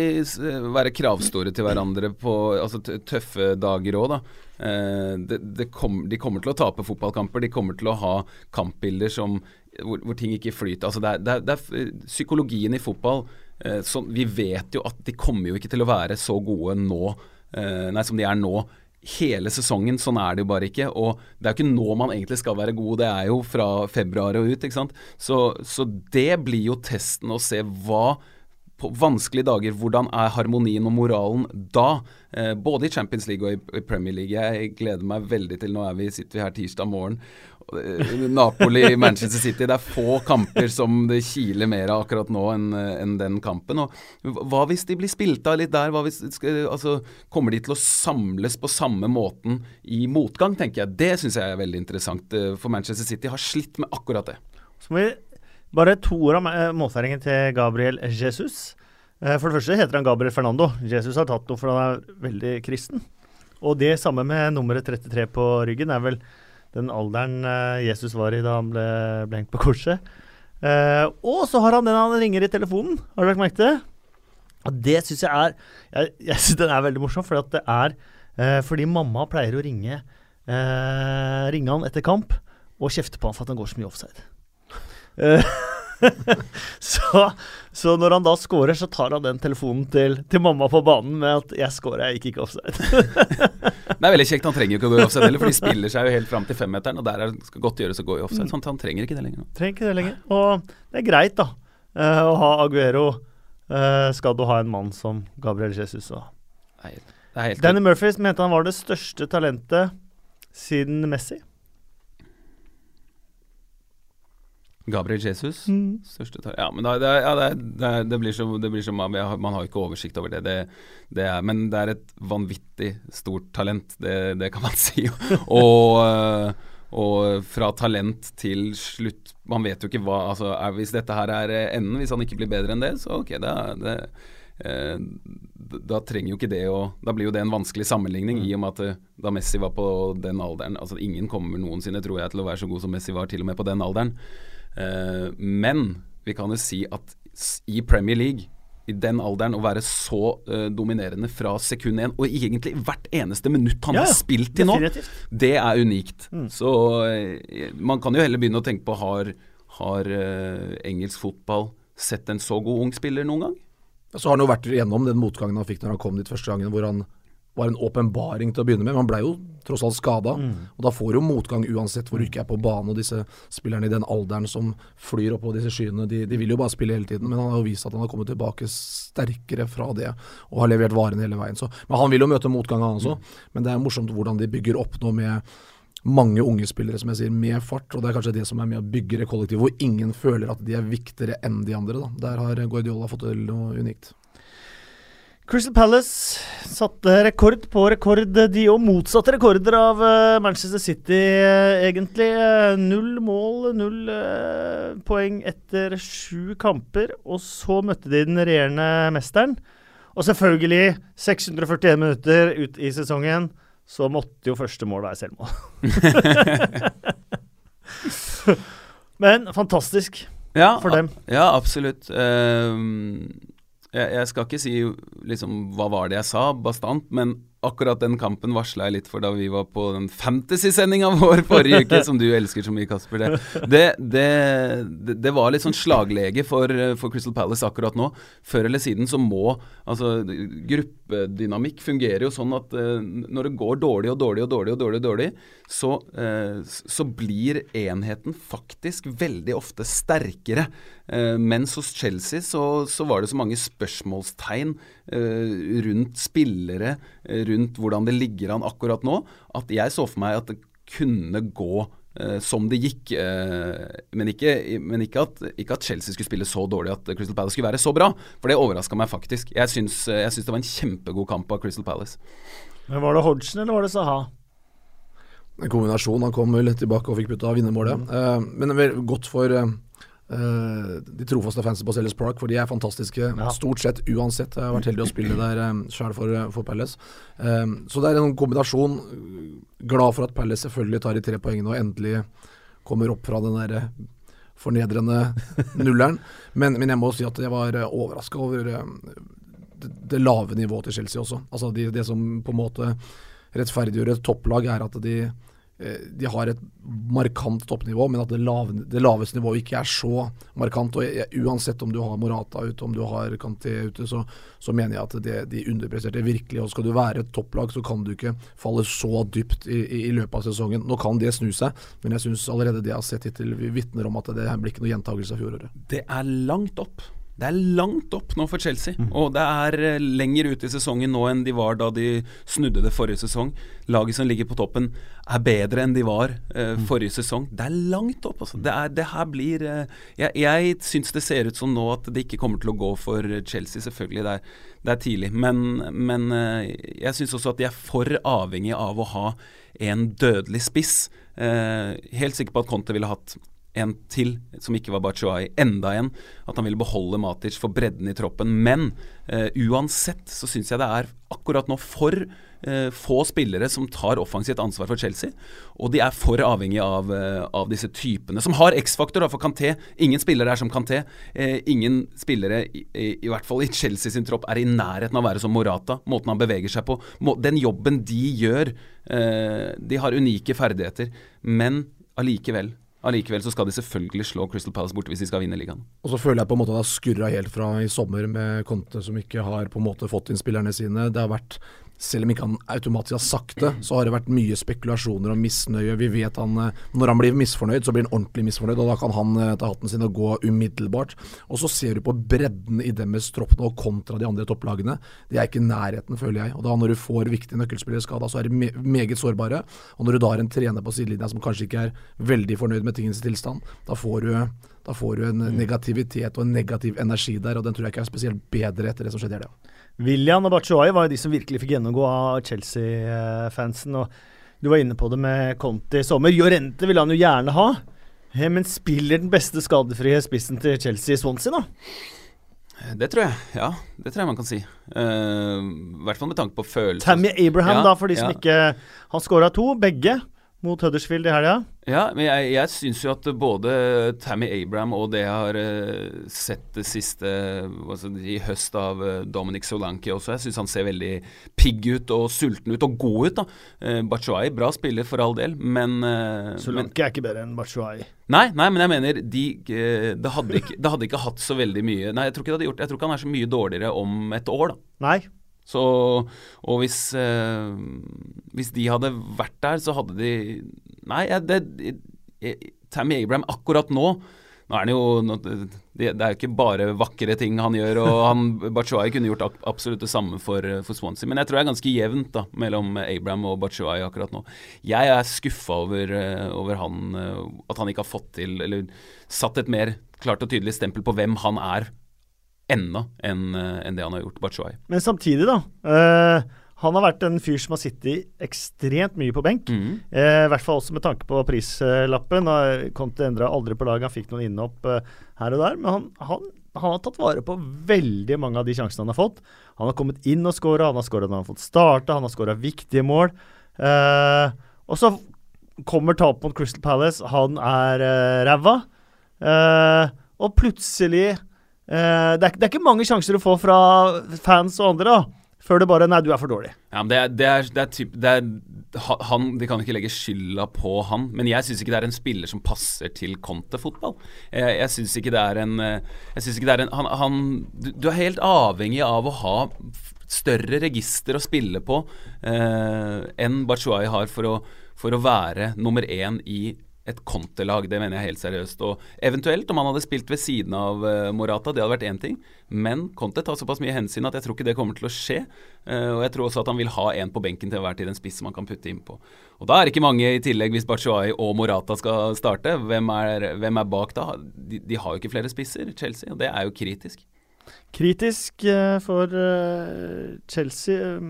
være kravstore til hverandre på altså, tøffe dager òg, da. Eh, det, det kom, de kommer til å tape fotballkamper. De kommer til å ha kampbilder som, hvor, hvor ting ikke flyter. Altså, det, er, det, er, det er psykologien i fotball. Eh, så, vi vet jo at de kommer jo ikke til å være så gode nå, eh, nei, som de er nå hele sesongen. Sånn er det jo bare ikke. Og det er jo ikke nå man egentlig skal være god, det er jo fra februar og ut. ikke sant? Så, så det blir jo testen å se hva på vanskelige dager, hvordan er harmonien og moralen da? Eh, både i Champions League og i, i, Premier League. Jeg gleder meg veldig til Nå er vi, sitter vi her tirsdag morgen. Eh, Napoli, Manchester City. Det er få kamper som det kiler mer av akkurat nå enn en den kampen. Og hva hvis de blir spilt av litt der? Hvis, altså, kommer de til å samles på samme måten i motgang, tenker jeg. Det syns jeg er veldig interessant. Eh, for Manchester City har slitt med akkurat det. Så må vi bare to ord om eh, målfeiringen til Gabriel Jesus. Eh, for det første heter han Gabriel Fernando. Jesus har tatt noe for han er veldig kristen. Og det samme med nummeret 33 på ryggen er vel den alderen eh, Jesus var i da han ble, ble på korset. og så har han den han ringer i telefonen. Har du lagt merke til det? Og det syns jeg er Jeg, jeg synes den er veldig morsom, for det er fordi mamma pleier å ringe, ringe han etter kamp og kjefte på han for at han går så mye offside. Eh, så, så, når han da scorer, så tar han den telefonen til, til mamma på banen med at 'jeg scora, jeg gikk ikke offside'. det er veldig kjekt. Han trenger jo ikke å gå i offside heller, for de spiller seg jo helt fram til femmeteren, og der er, skal godt gjøres å gå i offside. Sånn at han trenger ikke det lenger. Trenger ikke det lenger. Og det er greit, da, uh, å ha Aguero. Uh, skal du ha en mann som Gabriel Jesus og Danny Murphy mente han var det største talentet siden Messi. Gabriel Jesus. Mm. Ja, men da, det, ja, det, det, blir så, det blir så man, man har ikke oversikt over det. det. Er, men det er et vanvittig stort talent, det, kan man si. og, eh, og, fra talent til slutt Man vet jo ikke hva altså, er, Hvis dette her er enden, hvis han ikke blir bedre enn det, så ok, det, eh, da trenger jo ikke det å Da blir jo det en vanskelig sammenligning, mm. i og med at eh, da Messi var på den alderen Altså Ingen kommer noensinne, tror jeg, til å være så god som Messi var, til og med på den alderen. Uh, men vi kan jo si at i Premier League, i den alderen, å være så uh, dominerende fra sekund én, og egentlig hvert eneste minutt han ja, har spilt til nå, det er unikt. Mm. Så uh, man kan jo heller begynne å tenke på har, har engelsk fotball sett en så god ung spiller noen gang? Så har han jo vært igjennom den motgangen han fikk når han kom dit første gangen, hvor han var en åpenbaring til å begynne med. Men han ble jo tross alt skada. Mm. Og da får du motgang uansett hvor du ikke er på banen. Og disse spillerne i den alderen som flyr oppå disse skyene, de, de, vil jo bare spille hele tiden. Men han har jo vist at han har kommet tilbake sterkere fra det og har levert varen hele veien. Så, men han vil jo møte motgang, han også. Mm. Men det er morsomt hvordan de bygger opp nå med mange unge spillere som jeg sier, med fart. og Det er kanskje det som er med å bygge det kollektivet, hvor ingen føler at de er viktigere enn de andre. Da. Der har Guardiola fått til noe unikt. Crystal Palace satte rekord på rekord, de og motsatte rekorder av uh, Manchester City, uh, egentlig. Uh, null mål, null poeng etter sju kamper. Og så møtte de den regjerende mesteren. Og selvfølgelig, 641 minutter ut i sesongen, så måtte jo første mål være selvmål. Men fantastisk ja, for dem. Ja, absolutt. Um jeg, jeg, skal ikke si liksom hva var det jeg sa, bastant, men akkurat den kampen varsla jeg litt for da vi var på den fantasy-sendinga vår forrige uke, som du elsker så mye, Kasper. Det, det, det, det var litt sånn slaglege for, for, Crystal Palace akkurat nå. Før eller siden så må Altså, gruppedynamikk fungerer jo sånn at uh, når det går dårlig og dårlig og dårlig og dårlig, og dårlig så, uh, så blir enheten faktisk veldig ofte sterkere. Uh, mens hos Chelsea så, så, var det så mange spørsmålstegn rundt spillere rundt hvordan det ligger an akkurat nå, at jeg så for meg at det kunne gå uh, som det gikk. Men, ikke, men ikke, at, ikke, at, Chelsea skulle spille så dårlig at Crystal Palace skulle være så bra. For det overraska meg faktisk. Jeg syns, jeg syns, det var en kjempegod kamp av Crystal Palace. Men Var det Hodgson eller var det Saha? En kombinasjon. Han kom vel tilbake og fikk putta vinnermålet. Mm. Men vel, godt for Uh, de trofaste fansen på Sellers Park, for de er fantastiske ja. stort sett uansett. Jeg har vært heldig å spille der um, eh, sjøl for, for, Palace. Um, så det er en kombinasjon. Glad for at Palace selvfølgelig tar de tre poengene og endelig kommer opp fra den der fornedrende nulleren. Men, men, jeg må si at jeg var overraska over um, det, det, lave nivået til Chelsea også. Altså de, Det som på en måte rettferdiggjør et topplag, er at de Eh, de har et markant toppnivå, men at det, lave, det laveste nivået ikke er så markant. og jeg, Uansett om du har Morata ute, om du har Kanté ute, så, så mener jeg at det, de underpresterte virkelig. og Skal du være et topplag, så kan du ikke falle så dypt i, i, i løpet av sesongen. Nå kan det snu seg, men jeg syns allerede det jeg har sett hittil, vitner om at det blir ikke noe gjentagelse av fjoråret. Det er langt opp. Det er langt opp nå for Chelsea. Mm. Og det er uh, lenger ute i sesongen nå enn de var da de snudde det forrige sesong. Laget som ligger på toppen, er bedre enn de var eh, forrige sesong. Det er langt opp, altså. Det, er, det her blir eh, Jeg, jeg syns det ser ut som nå at det ikke kommer til å gå for Chelsea, selvfølgelig. Det er, det er tidlig. Men, men jeg syns også at de er for avhengig av å ha en dødelig spiss. helt sikker på at Conte ville hatt en til som ikke var Bachuay, enda en. At han ville beholde Matic for bredden i troppen. Men eh, uansett så syns jeg det er akkurat nå for eh, få spillere som tar offensivt ansvar for Chelsea. Og de er for avhengig av, eh, av disse typene, som har X-faktor for Canté. Ingen spillere er som Kanté. ingen spillere, i, i, i, hvert fall i Chelsea sin tropp, er i nærheten av å være som Morata. Måten han beveger seg på. Må, den jobben de gjør. de har unike ferdigheter. Men allikevel Allikevel så skal de selvfølgelig slå Crystal Palace borte hvis de skal vinne ligaen. Og så føler jeg på en måte at det har skurra helt fra i sommer med Conte som ikke har på en måte fått inn spillerne sine. Det har vært selv om ikke han automatisk har sagt det, så har det vært mye spekulasjoner og misnøye. Vi vet han eh, Når han blir misfornøyd, så blir han ordentlig misfornøyd, og da kan han eh, ta hatten sin og gå umiddelbart. Og så ser du på bredden i deres tropp nå kontra de andre topplagene. De er ikke nærheten, føler jeg. Og da når du får viktige nøkkelspillere skada, så er de meget sårbare. Og når du da har en trener på sidelinja som kanskje ikke er veldig fornøyd med tingens tilstand, da får du da får du en mm. negativitet og en negativ energi der, og den tror jeg ikke er spesielt bedre etter det som skjedde i helga. William og Bachuay var jo de som virkelig fikk gjennomgå av Chelsea-fansen. og Du var inne på det med Conti i sommer. Jorente ville han jo gjerne ha. Eh, men spiller den beste skadefrie spissen til Chelsea i Swansea, da? Det tror jeg. Ja, det tror jeg man kan si. Uh, I hvert fall med tanke på følelser. Tammy Abraham, ja, da, for de som ja. ikke Han skåra to, begge mot Huddersfield i helga. Ja, men jeg, jeg syns jo at både Tammy Abraham og det jeg har uh, sett det siste altså, i høst av uh, Dominic Solanki også, jeg syns han ser veldig pigg ut og sulten ut og god ut. da. Uh, Bachuay, bra spiller for all del, men uh, Solanki er ikke bedre enn Bachuay. Nei, nei, men jeg mener de, det, hadde ikke, det hadde ikke hatt så veldig mye Nei, jeg tror ikke det hadde gjort Jeg tror ikke han er så mye dårligere om et år, da. Nei, så, og hvis, eh, hvis de hadde vært der, så hadde de Nei, det, Tammy Abraham akkurat nå nå er det jo Det er jo ikke bare vakre ting han gjør, og han Bachuay kunne gjort absolutt det samme for, for, Swansea. Men jeg tror det er ganske jevnt da, mellom Abraham og Bachuay akkurat nå. Jeg er skuffa over, eh, over han, eh, at han ikke har fått til, eller satt et mer klart og tydelig stempel på hvem han er enda enn eh, en det han har gjort, Bachuay. Men samtidig, da. Uh, han har vært en fyr som har sittet ekstremt mye på benk. Mm. Uh, I hvert fall også med tanke på prislappen. Conte endra aldri på laget, han fikk noen innhopp uh, her og der. Men han, han, han, har tatt vare på veldig mange av de sjansene han har fått. Han har kommet inn og skåra, han har skåra når han har fått starte, han har skåra viktige mål. og så kommer tapet mot Crystal Palace, han er uh, ræva. og plutselig Uh, det, er, det, er, ikke mange sjanser å få fra fans og andre da, før det bare Nei, du er for dårlig. Ja, men det er, det er, det er, typ, han, De kan ikke legge skylda på han, men jeg syns ikke det er en spiller som passer til Conte-fotball. Jeg, jeg syns ikke det er en Jeg synes ikke det er en han, han du, du, er helt avhengig av å ha større register å spille på uh, enn Bachuay har for å, for å være nummer én i et kontelag. Det mener jeg helt seriøst. Og eventuelt, om han hadde spilt ved siden av uh, Morata, det hadde vært én ting. Men Conte tar såpass mye hensyn at jeg tror ikke det kommer til å skje. Uh, og jeg tror også at han vil ha en på benken til hver tid, en spiss man kan putte innpå. Og da er det ikke mange i tillegg, hvis Bachuay og Morata skal starte. Hvem er, hvem er bak da? De, de, har jo ikke flere spisser, Chelsea, og det er jo kritisk. Kritisk uh, for Chelsea.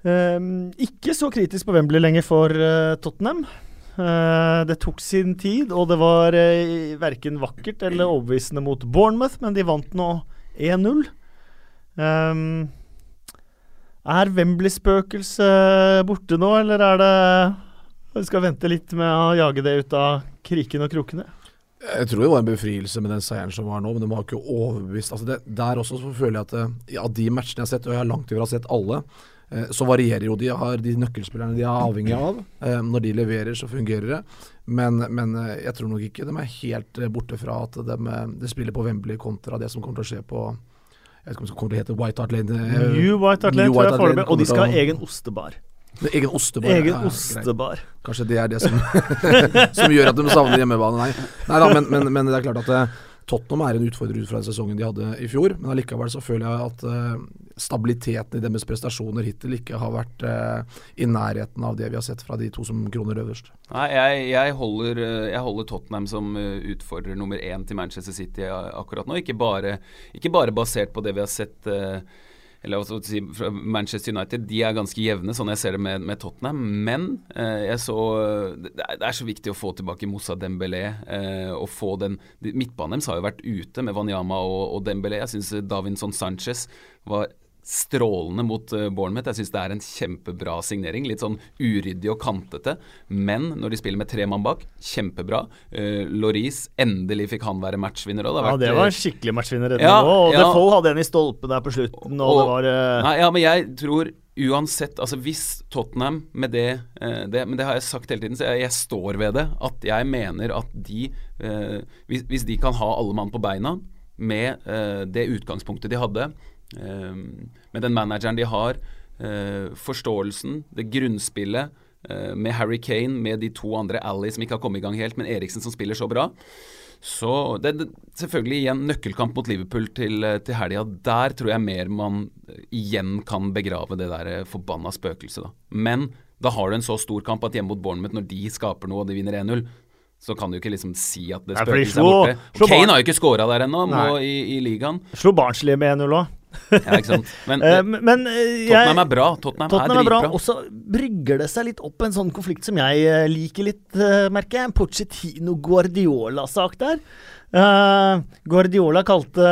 Ikke så kritisk på Wembley lenger for Tottenham. Uh, det tok sin tid, og det var uh, verken vakkert eller overbevisende mot Bournemouth, men de vant nå 1-0. Um, ehm, er Wembley-spøkelset borte nå, eller er det Vi skal vente litt med å jage det ut av kriken og krokene? Jeg tror det var en befrielse med den seieren som var nå, men det var ikke overbevist. Altså det, der også så føler jeg at uh, av de matchene jeg har sett, og jeg har langt ifra sett alle, Eh, så varierer jo de, har de nøkkelspillerne de er avhengig av. Eh, når de leverer, så fungerer det. Men, men, eh, jeg tror nok ikke de er helt borte fra at de, de, spiller på Wembley kontra det som kommer til å skje på jeg vet ikke om det kommer til å hete White Hart Lane. New White Hart Lane, tror jeg foreløpig. Og de skal ha egen ostebar. Egen ostebar. Egen ja, ostebar. Kanskje det er det som, som gjør at de savner hjemmebane. Nei, Nei da, men, men, men, det er klart at Tottenham er en utfordrer ut fra den sesongen de hadde i fjor, men allikevel så føler jeg at uh, stabiliteten i deres prestasjoner hittil ikke har vært uh, i nærheten av det vi har sett fra de to som kroner øverst. Nei, jeg, jeg, holder, jeg holder, Tottenham som utfordrer nummer én til Manchester City akkurat nå. Ikke bare, ikke bare basert på det vi har sett uh, eller hva si, Manchester United de er ganske jevne, sånn jeg ser det med, med Tottenham. Men eh, så det er, det er, så viktig å få tilbake Moussa Dembélé. Eh, og få den Midtbanen deres har jo vært ute med Wanyama og, og Dembélé. Jeg syns Davinson Sanchez var strålende mot uh, Bournemouth. Jeg syns det er en kjempebra signering. Litt sånn uryddig og kantete. Men når de spiller med tre mann bak, kjempebra. Uh, Loris, endelig fikk han være matchvinner. òg. ja, det var en skikkelig matchvinner. Ja, og ja. Defoe hadde en i stolpen der på slutten. Og, og det var uh... Nei, ja, men jeg tror uansett Altså hvis Tottenham med det, det, Men det har jeg sagt hele tiden, så jeg, jeg står ved det. At jeg mener at de hvis, hvis, de kan ha alle mann på beina med det utgangspunktet de hadde med den manageren de har, eh, forståelsen, det grunnspillet eh, med Harry Kane, med de to andre Ally som ikke har kommet i gang helt, men Eriksen som spiller så bra. Så det er selvfølgelig igjen nøkkelkamp mot Liverpool til, eh, til helga. Der tror jeg mer man igjen kan begrave det der forbanna spøkelset, da. Men da har du en så stor kamp at hjemme mot Bournemouth, når de skaper noe og de vinner 1-0, så kan du ikke liksom si at det spøkelset er borte. Kane har jo ikke scora der ennå i, i, ligaen. Slo Barnsley med 1-0 òg ja, ikke sant. Men, uh, men uh, Tottenham er bra. Tottenham, Tottenham er, er bra. Og så brygger det seg litt opp en sånn konflikt som jeg uh, liker litt, merker jeg. En Pochettino-Guardiola-sak der. Guardiola kalte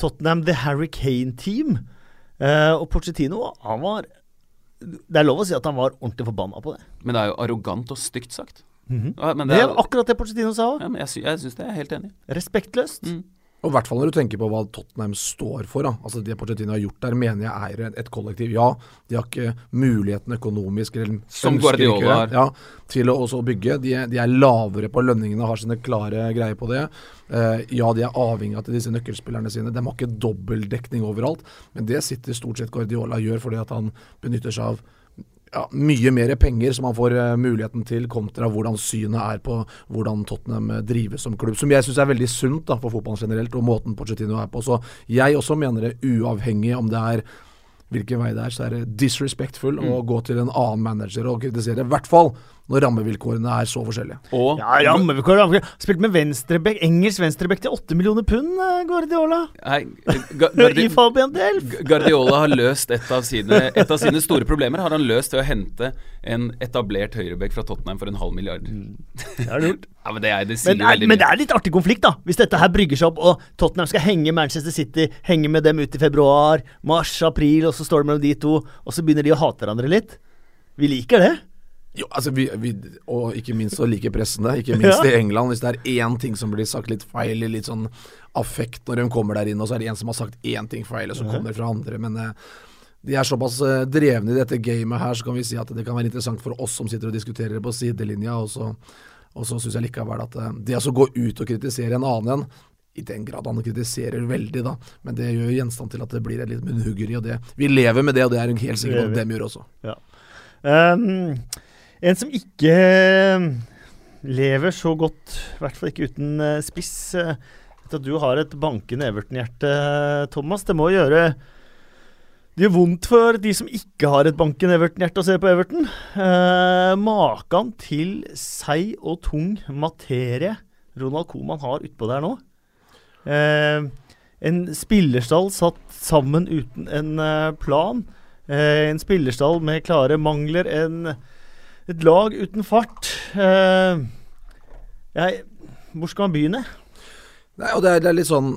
Tottenham the Harry Kane Team. og Pochettino, han var Det er lov å si at han var ordentlig forbanna på det. Men det er jo arrogant og stygt sagt. Mm -hmm. ja, det, er, det, er, akkurat det Pochettino sa òg. Ja, jeg, jeg syns det er helt enig. Respektløst. Mm. Og i hvert fall når du tenker på hva Tottenham står for. Da. Altså Det Pochettino har gjort der, mener jeg er et kollektiv. Ja, de har ikke muligheten økonomisk eller Som Guardiola har. Ja, til å også bygge. De de er, lavere på lønningene, har sine klare greier på det. Uh, ja, de er avhengig av disse nøkkelspillerne sine. De har ikke dobbeltdekning overalt. Men det sitter stort sett Guardiola gjør fordi at han benytter seg av ja, mye mer penger som han får uh, muligheten til, kontra hvordan synet er på hvordan Tottenham uh, drives som klubb. Som jeg syns er veldig sunt da, for fotballen generelt, og måten Pochettino er på. Så jeg også mener det, uavhengig om det er hvilken vei det er, så er det disrespectful mm. å gå til en annen manager og kritisere. I hvert fall når rammevilkårene er så forskjellige. Og, ja, rammevilkår, rammevilkår. Spilt med venstrebekk, engelsk venstrebekk til 8 millioner pund, eh, Guardiola. Nei, Guardi I Fabian Delf. Guardiola har løst et av, sine, et av sine store problemer. Har han løst ved å hente en etablert høyrebekk fra Tottenham for en halv milliard. Mm. Det har du gjort. ja, men, det er, det men, er, men, det er, litt artig konflikt, da. Hvis dette her brygger seg opp, og Tottenham skal henge Manchester City, henge med dem ut i februar, mars, april, og så står det mellom de to, og så begynner de å hate hverandre litt. Vi liker det. Jo, altså vi, vi, Og ikke minst å like det. ikke minst ja. i England. Hvis det er én ting som blir sagt litt feil, i litt sånn affekt når de kommer der inn, og så er det en som har sagt én ting feil, og så kommer det fra andre. Men eh, de er såpass eh, drevne i dette gamet her, så kan vi si at det kan være interessant for oss som sitter og diskuterer det på sidelinja. Og så, og så syns jeg likevel at eh, det å gå ut og kritisere en annen en i den grad han kritiserer veldig, da. Men det gjør gjenstand til at det blir et litt munnhuggeri. Og det, vi lever med det, og det er hun helt sikker på at dem gjør også. Ja. Um, en som ikke eh, lever så godt, i hvert fall ikke uten uh, spiss uh, at Du har et bankende Everton-hjerte, Thomas. Det må gjøre det gjør vondt for de som ikke har et bankende Everton-hjerte å se på Everton. Eh, Makan til seig og tung materie Ronald Coman har utpå der nå. Eh, en spillerstall satt sammen uten en plan. Eh, en spillerstall med klare mangler. En et lag uten fart. Uh, jeg, hvor skal man begynne? Nei, og det er, det er, litt sånn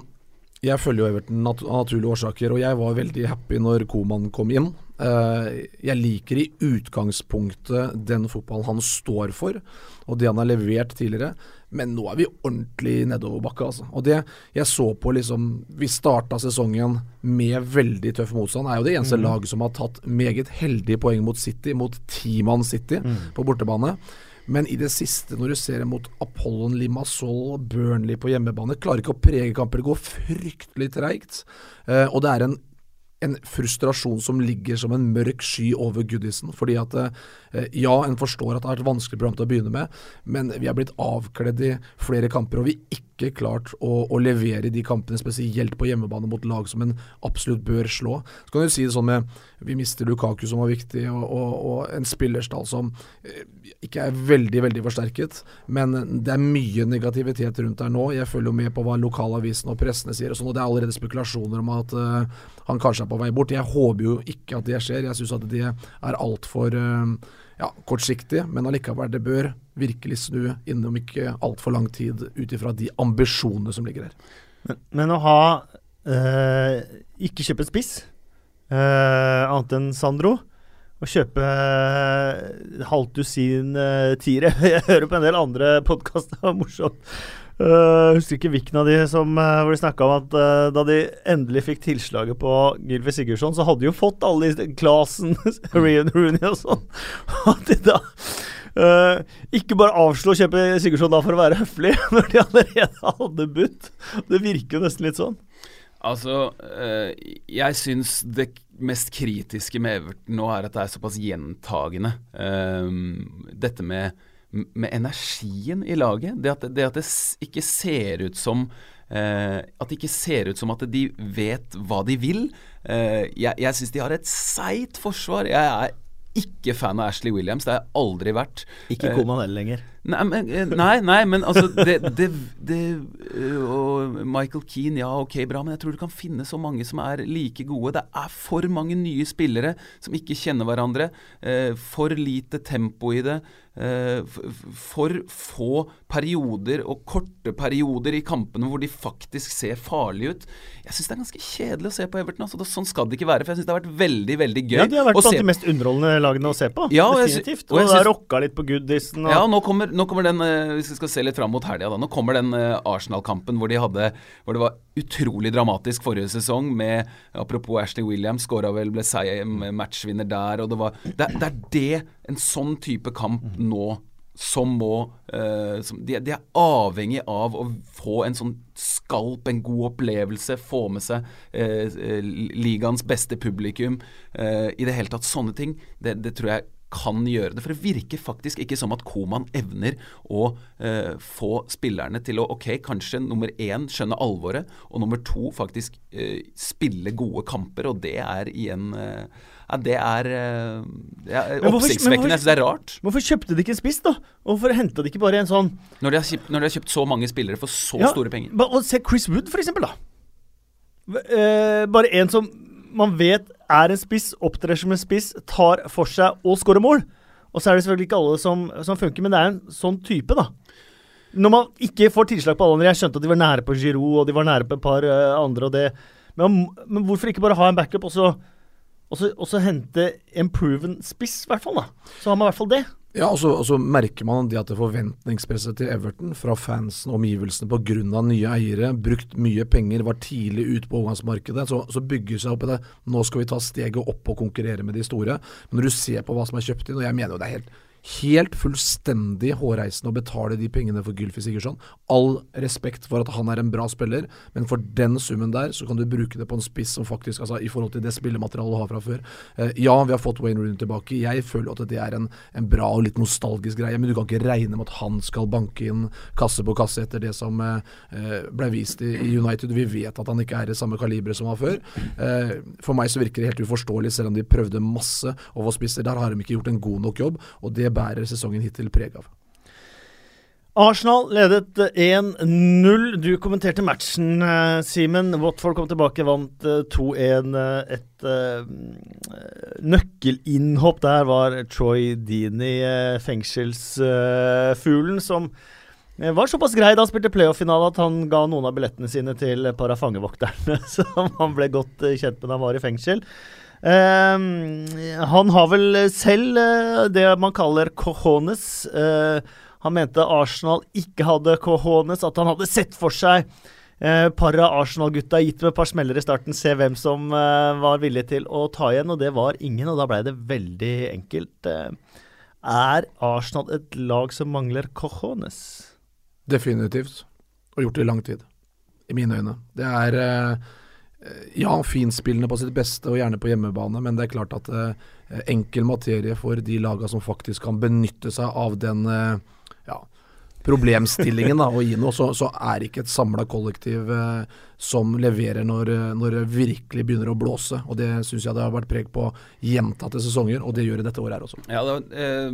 Jeg følger jo Everton av naturlige årsaker, og jeg var veldig happy når Koman kom inn. Uh, jeg liker i utgangspunktet den fotballen han står for, og det han har levert tidligere. Men nå er vi ordentlig nedoverbakke, altså. Og det jeg så på liksom Vi starta sesongen med veldig tøff motstand. Er jo det eneste mm. laget som har tatt meget heldige poeng mot City, mot Timan City mm. på bortebane. Men i det siste, når du ser mot Apollon Limassol og Burnley på hjemmebane, klarer ikke å prege kamper. Det går fryktelig treigt. Eh, og det er en en frustrasjon som ligger som en mørk sky over Goodison. Fordi at eh, ja, en forstår at det er et vanskelig program til å begynne med, men vi har blitt avkledd i flere kamper, og vi ikke ikke klart å, å levere i de kampene, spesielt på hjemmebane mot lag som en absolutt bør slå. Så kan du si det sånn med Vi mister Lukaku, som var viktig, og, og, og en spillerstall som eh, ikke er veldig, veldig forsterket. Men det er mye negativitet rundt der nå. Jeg følger jo med på hva lokalavisene og pressene sier, og sånn, og det er allerede spekulasjoner om at uh, han kanskje er på vei bort. Jeg håper jo ikke at det skjer. Jeg syns at det er altfor uh, ja, kortsiktig, men allikevel, det bør virkelig snu innom ikke altfor lang tid ut ifra de ambisjonene som ligger her. Men, men å ha øh, Ikke kjøpe spiss, øh, annet enn Sandro. Å kjøpe øh, halvt dusin øh, tiere. Jeg hører på en del andre podkaster, morsomt. Uh, husker ikke hvilken av de som, uh, hvor de snakka om at uh, da de endelig fikk tilslaget på Gylfi Sigurdsson, så hadde de jo fått alle de Clasen, Rooney og sånn. At de da uh, ikke bare avslo å kjøpe Sigurdsson da for å være høflig, når de allerede hadde budt. Det virker jo nesten litt sånn. Altså, jeg syns det mest kritiske med Everton nå er at det er såpass gjentagende. dette med med energien i laget. Det at det, at det ikke ser ut som eh, At det ikke ser ut som at de vet hva de vil. Eh, jeg jeg syns de har et seigt forsvar. Jeg er ikke fan av Ashley Williams. Det har jeg aldri vært. Ikke Koman heller lenger. Nei, men, eh, nei, nei, men altså det, det, det, eh, Og Michael Keane, ja ok, bra, men jeg tror du kan finne så mange som er like gode. Det er for mange nye spillere som ikke kjenner hverandre. Eh, for lite tempo i det. Eh, for få perioder og korte perioder i kampene hvor de faktisk ser farlige ut. Jeg syns det er ganske kjedelig å se på Everton. Altså, sånn skal det ikke være. For jeg syns det har vært veldig veldig gøy. Ja, De har vært blant de mest underholdende lagene å se på. Ja, Definitivt. Og, og det har rocka litt på goodisen. Og... Ja, nå kommer, nå kommer, den eh, Hvis vi skal se litt fram mot helga, da. Nå kommer den uh, Arsenal-kampen hvor de hadde Hvor det var utrolig dramatisk forrige sesong med Apropos Ashley Williams, skåra vel, ble matchvinner der, og det var det, det er det en sånn type kamp nå som må uh, som, de, de, er avhengig av å få en sånn skalp, en god opplevelse, få med seg uh, ligaens beste publikum. Uh, I det hele tatt sånne ting. Det, det, tror jeg kan gjøre det. For det virker faktisk ikke som at Koman evner å få spillerne til å ok, kanskje nummer én skjønne alvoret, og nummer to faktisk spille gode kamper. Og det er igjen ja, det er ja, oppsiktsvekkende. Jeg syns det er rart. Hvorfor kjøpte de ikke en spiss, da? Hvorfor henta de ikke bare en sånn Når de har kjøpt, de har kjøpt så mange spillere for så ja, store penger. Og se Chris Wood, for eksempel, da. Uh, bare en som man vet er en spiss, opptrer som en spiss, tar for seg og skårer mål. Og så er det selvfølgelig ikke alle som, som funker, men det er en sånn type, da. Når man ikke får tilslag på alle andre Jeg skjønte at de var nære på Giroud, og de var nære på et par uh, andre, og det men, men hvorfor ikke bare ha en backup, og så og så hente en spiss, i hvert fall. da. Så har man i hvert fall det. Ja, og så, og så merker man det at det forventningspresset til Everton fra fansen og omgivelsene pga. nye eiere, brukt mye penger, var tidlig ute på overgangsmarkedet, så, så bygger seg opp i det. Nå skal vi ta steget opp og konkurrere med de store. Men når du ser på hva som er kjøpt inn, og jeg mener jo det er helt helt fullstendig hårreisende å betale de pengene for Gylfi Sigurdsson. All respekt for at han er en bra spiller, men for den summen der, så kan du bruke det på en spiss som faktisk, altså i forhold til det spillematerialet du har fra før. Eh, ja, vi har fått Wayne Rooney tilbake. Jeg føler at det er en, en, bra og litt nostalgisk greie, men du kan ikke regne med at han skal banke inn kasse på kasse etter det som eh, eh ble vist i, i, United. Vi vet at han ikke er i samme kaliberet som han var før. Eh, for meg så virker det helt uforståelig, selv om de prøvde masse å spisser. Der har de ikke gjort en god nok jobb. og det bærer sesongen hittil preg av. Arsenal ledet 1-0. Du kommenterte matchen, eh, Simen. Watford kom tilbake, vant 2-1. Eh, et uh, nøkkelinnhopp der var Troy Dini, fengselsfuglen, som var såpass grei da han spilte playoff-finale at han ga noen av billettene sine til et par av fangevokterne, som han ble godt kjent med da han var i fengsel. Uh, han har vel selv uh, det man kaller cojones. Uh, han mente Arsenal ikke hadde cojones, at han hadde sett for seg Eh, par av Arsenal-gutta gitt med et par smeller i starten, se hvem som var villig til å ta igjen, og det var ingen, og da ble det veldig enkelt. er Arsenal et lag som mangler cojones? Definitivt, og gjort det i lang tid, i mine øyne. Det er Eh, ja, finspillende på sitt beste, og gjerne på hjemmebane, men det er klart at eh, enkel materie for de lagene som faktisk kan benytte seg av den eh, problemstillingen da, å gi noe, så, så er ikke et samla kollektiv eh, som leverer når, eh, når det virkelig begynner å blåse. Og Det syns jeg det har vært preg på gjentatte sesonger, og det gjør det dette året her også. Ja, da, eh,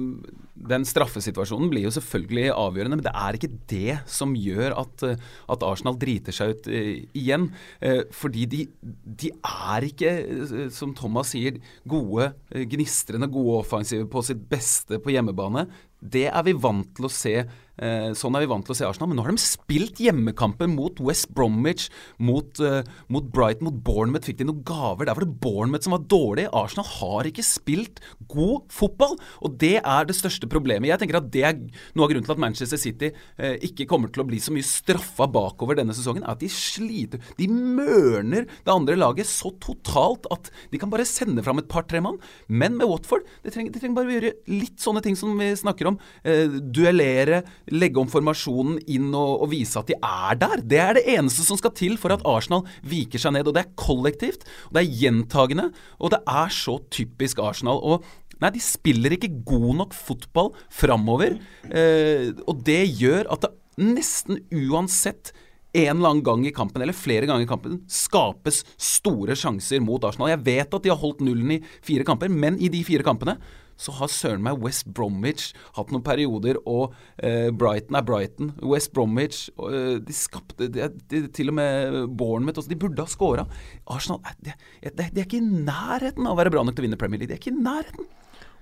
Den straffesituasjonen blir jo selvfølgelig avgjørende, men det er ikke det som gjør at, eh, at Arsenal driter seg ut eh, igjen. Eh, fordi de, de, er ikke, eh, som Thomas sier, gode, gnistrende gode offensive på sitt beste på hjemmebane. Det er vi vant til å se Eh, sånn er vi vant til å se Arsenal, men nå har de spilt hjemmekamper mot West Bromwich, mot, uh, mot Brighton, mot Bournemouth. Fikk de noen gaver? Der var det Bournemouth som var dårlig. Arsenal har ikke spilt god fotball, og det er det største problemet. Jeg tenker at det er noe av grunnen til at Manchester City uh, ikke kommer til å bli så mye straffa bakover denne sesongen, er at de sliter. De mørner det andre laget så totalt at de kan bare sende fram et par-tre mann. Men med Watford, de trenger, de trenger bare å gjøre litt sånne ting som vi snakker om. Uh, duellere legge om formasjonen inn og, og, vise at de er der. Det er det eneste som skal til for at Arsenal viker seg ned. Og det er kollektivt, og det er gjentagende, og det er så typisk Arsenal. Og Nei, de spiller ikke god nok fotball framover. Eh, og det gjør at det nesten uansett en eller annen gang i kampen, eller flere ganger i kampen, skapes store sjanser mot Arsenal. Jeg vet at de har holdt nullen i fire kamper, men i de fire kampene så har søren meg West Bromwich hatt noen perioder, og eh, Brighton er Brighton. West Bromwich eh, De skapte de, de, Til og med Bournemouth også, De burde ha scora. Arsenal de, de, er ikke i nærheten av å være bra nok til å vinne Premier League. De er ikke i nærheten.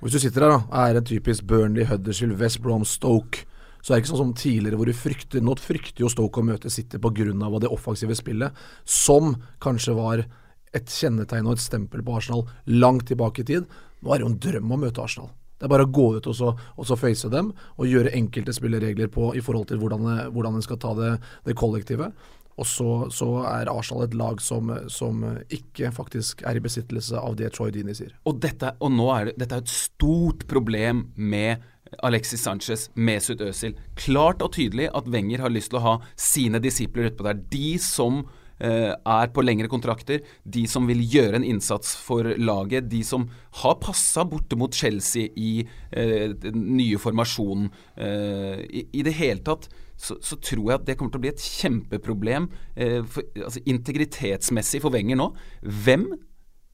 Hvis du sitter her, da, er en typisk Burnley, Huddersfield, West Brom, Stoke så er det ikke sånn som tidligere hvor du frykter Nå frykter jo Stoke å møte City pga. det offensive spillet, som kanskje var et kjennetegn og et stempel på Arsenal langt tilbake i tid. Nå er det jo en drøm å møte Arsenal. Det er bare å gå ut og så, og så face dem og gjøre enkelte spilleregler på i forhold til hvordan, hvordan en skal ta det, det kollektive. Og så, så, er Arsenal et lag som, som, ikke faktisk er i besittelse av det Troy Dini sier. Og, dette, og nå er det, dette er et stort problem med Alexis Sanchez, Mesut Özil. Klart og tydelig at Wenger har lyst til å ha sine disipler utpå der. De som er på lengre kontrakter, de som vil gjøre en innsats for laget, de som har passa borte mot Chelsea i eh, den nye formasjonen. Eh, i, i, det hele tatt så, så, tror jeg at det kommer til å bli et kjempeproblem eh, for, altså integritetsmessig for Wenger nå. Hvem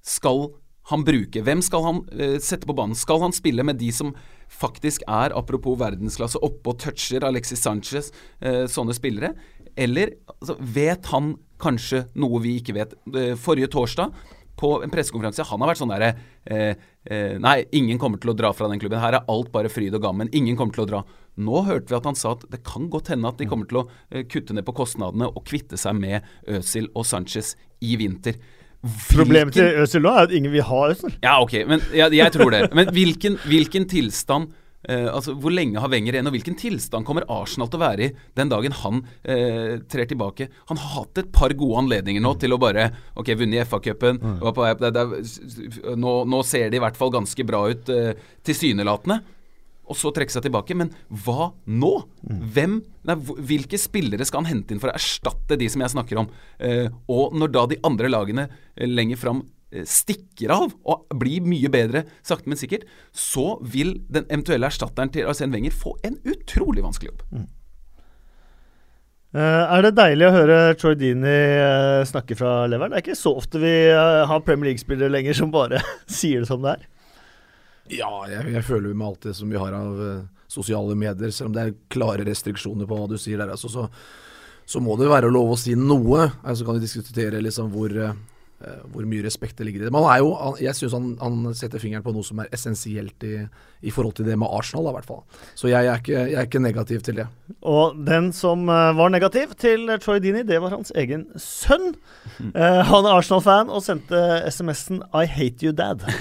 skal han bruke? Hvem skal han eh, sette på banen? Skal han spille med de som faktisk er, apropos verdensklasse, oppe og toucher Alexis Sanchez, eh, sånne spillere? Eller altså, vet han kanskje noe vi ikke vet? Forrige torsdag på en pressekonferanse Han har vært sånn derre eh, eh, Nei, ingen kommer til å dra fra den klubben. Her er alt bare fryd og gammen. Ingen kommer til å dra. Nå hørte vi at han sa at det kan godt hende at de kommer til å eh, kutte ned på kostnadene og kvitte seg med Øzil og Sanchez i vinter. Hvilken... Problemet til Øzil nå er at ingen vil ha Øzil. Ja, ok, men ja, jeg tror det. Men hvilken, hvilken tilstand Uh, altså, Hvor lenge har Wenger igjen, og hvilken tilstand kommer Arsenal til å være i den dagen han eh, trer tilbake? Han har hatt et par gode anledninger nå til å bare Ok, vunnet FA-cupen. Mm. Nå, nå, ser det i hvert fall ganske bra ut, eh, tilsynelatende. Og så trekke seg tilbake. Men hva nå? Mm. Hvem, nei, hvilke spillere skal han hente inn for å erstatte de som jeg snakker om? og når da de andre lagene lenger fram Eh, stikker av og blir mye bedre sakte, men sikkert, så vil den eventuelle erstatteren til Arsen Wenger få en utrolig vanskelig jobb. Mm. Uh, er det deilig å høre Troy Dini uh, snakke fra leveren? Det er ikke så ofte vi uh, har Premier League-spillere lenger som bare sier det som det er. Ja, jeg, jeg føler med alt det som vi har av sosiale medier, selv om det er klare restriksjoner på hva du sier der, altså, så, så, må det være lov å si noe. Så altså, kan vi diskutere liksom hvor Eh, hvor mye respekt det ligger i det. Men er jo, jeg syns han, han, setter fingeren på noe som er essensielt i, i forhold til det med Arsenal, i hvert fall. Så jeg er, ikke, jeg er, ikke, negativ til det. Og den som uh, var negativ til Troy Dini, det var hans egen sønn. Uh, han er Arsenal-fan og sendte SMS-en 'I hate you, dad'.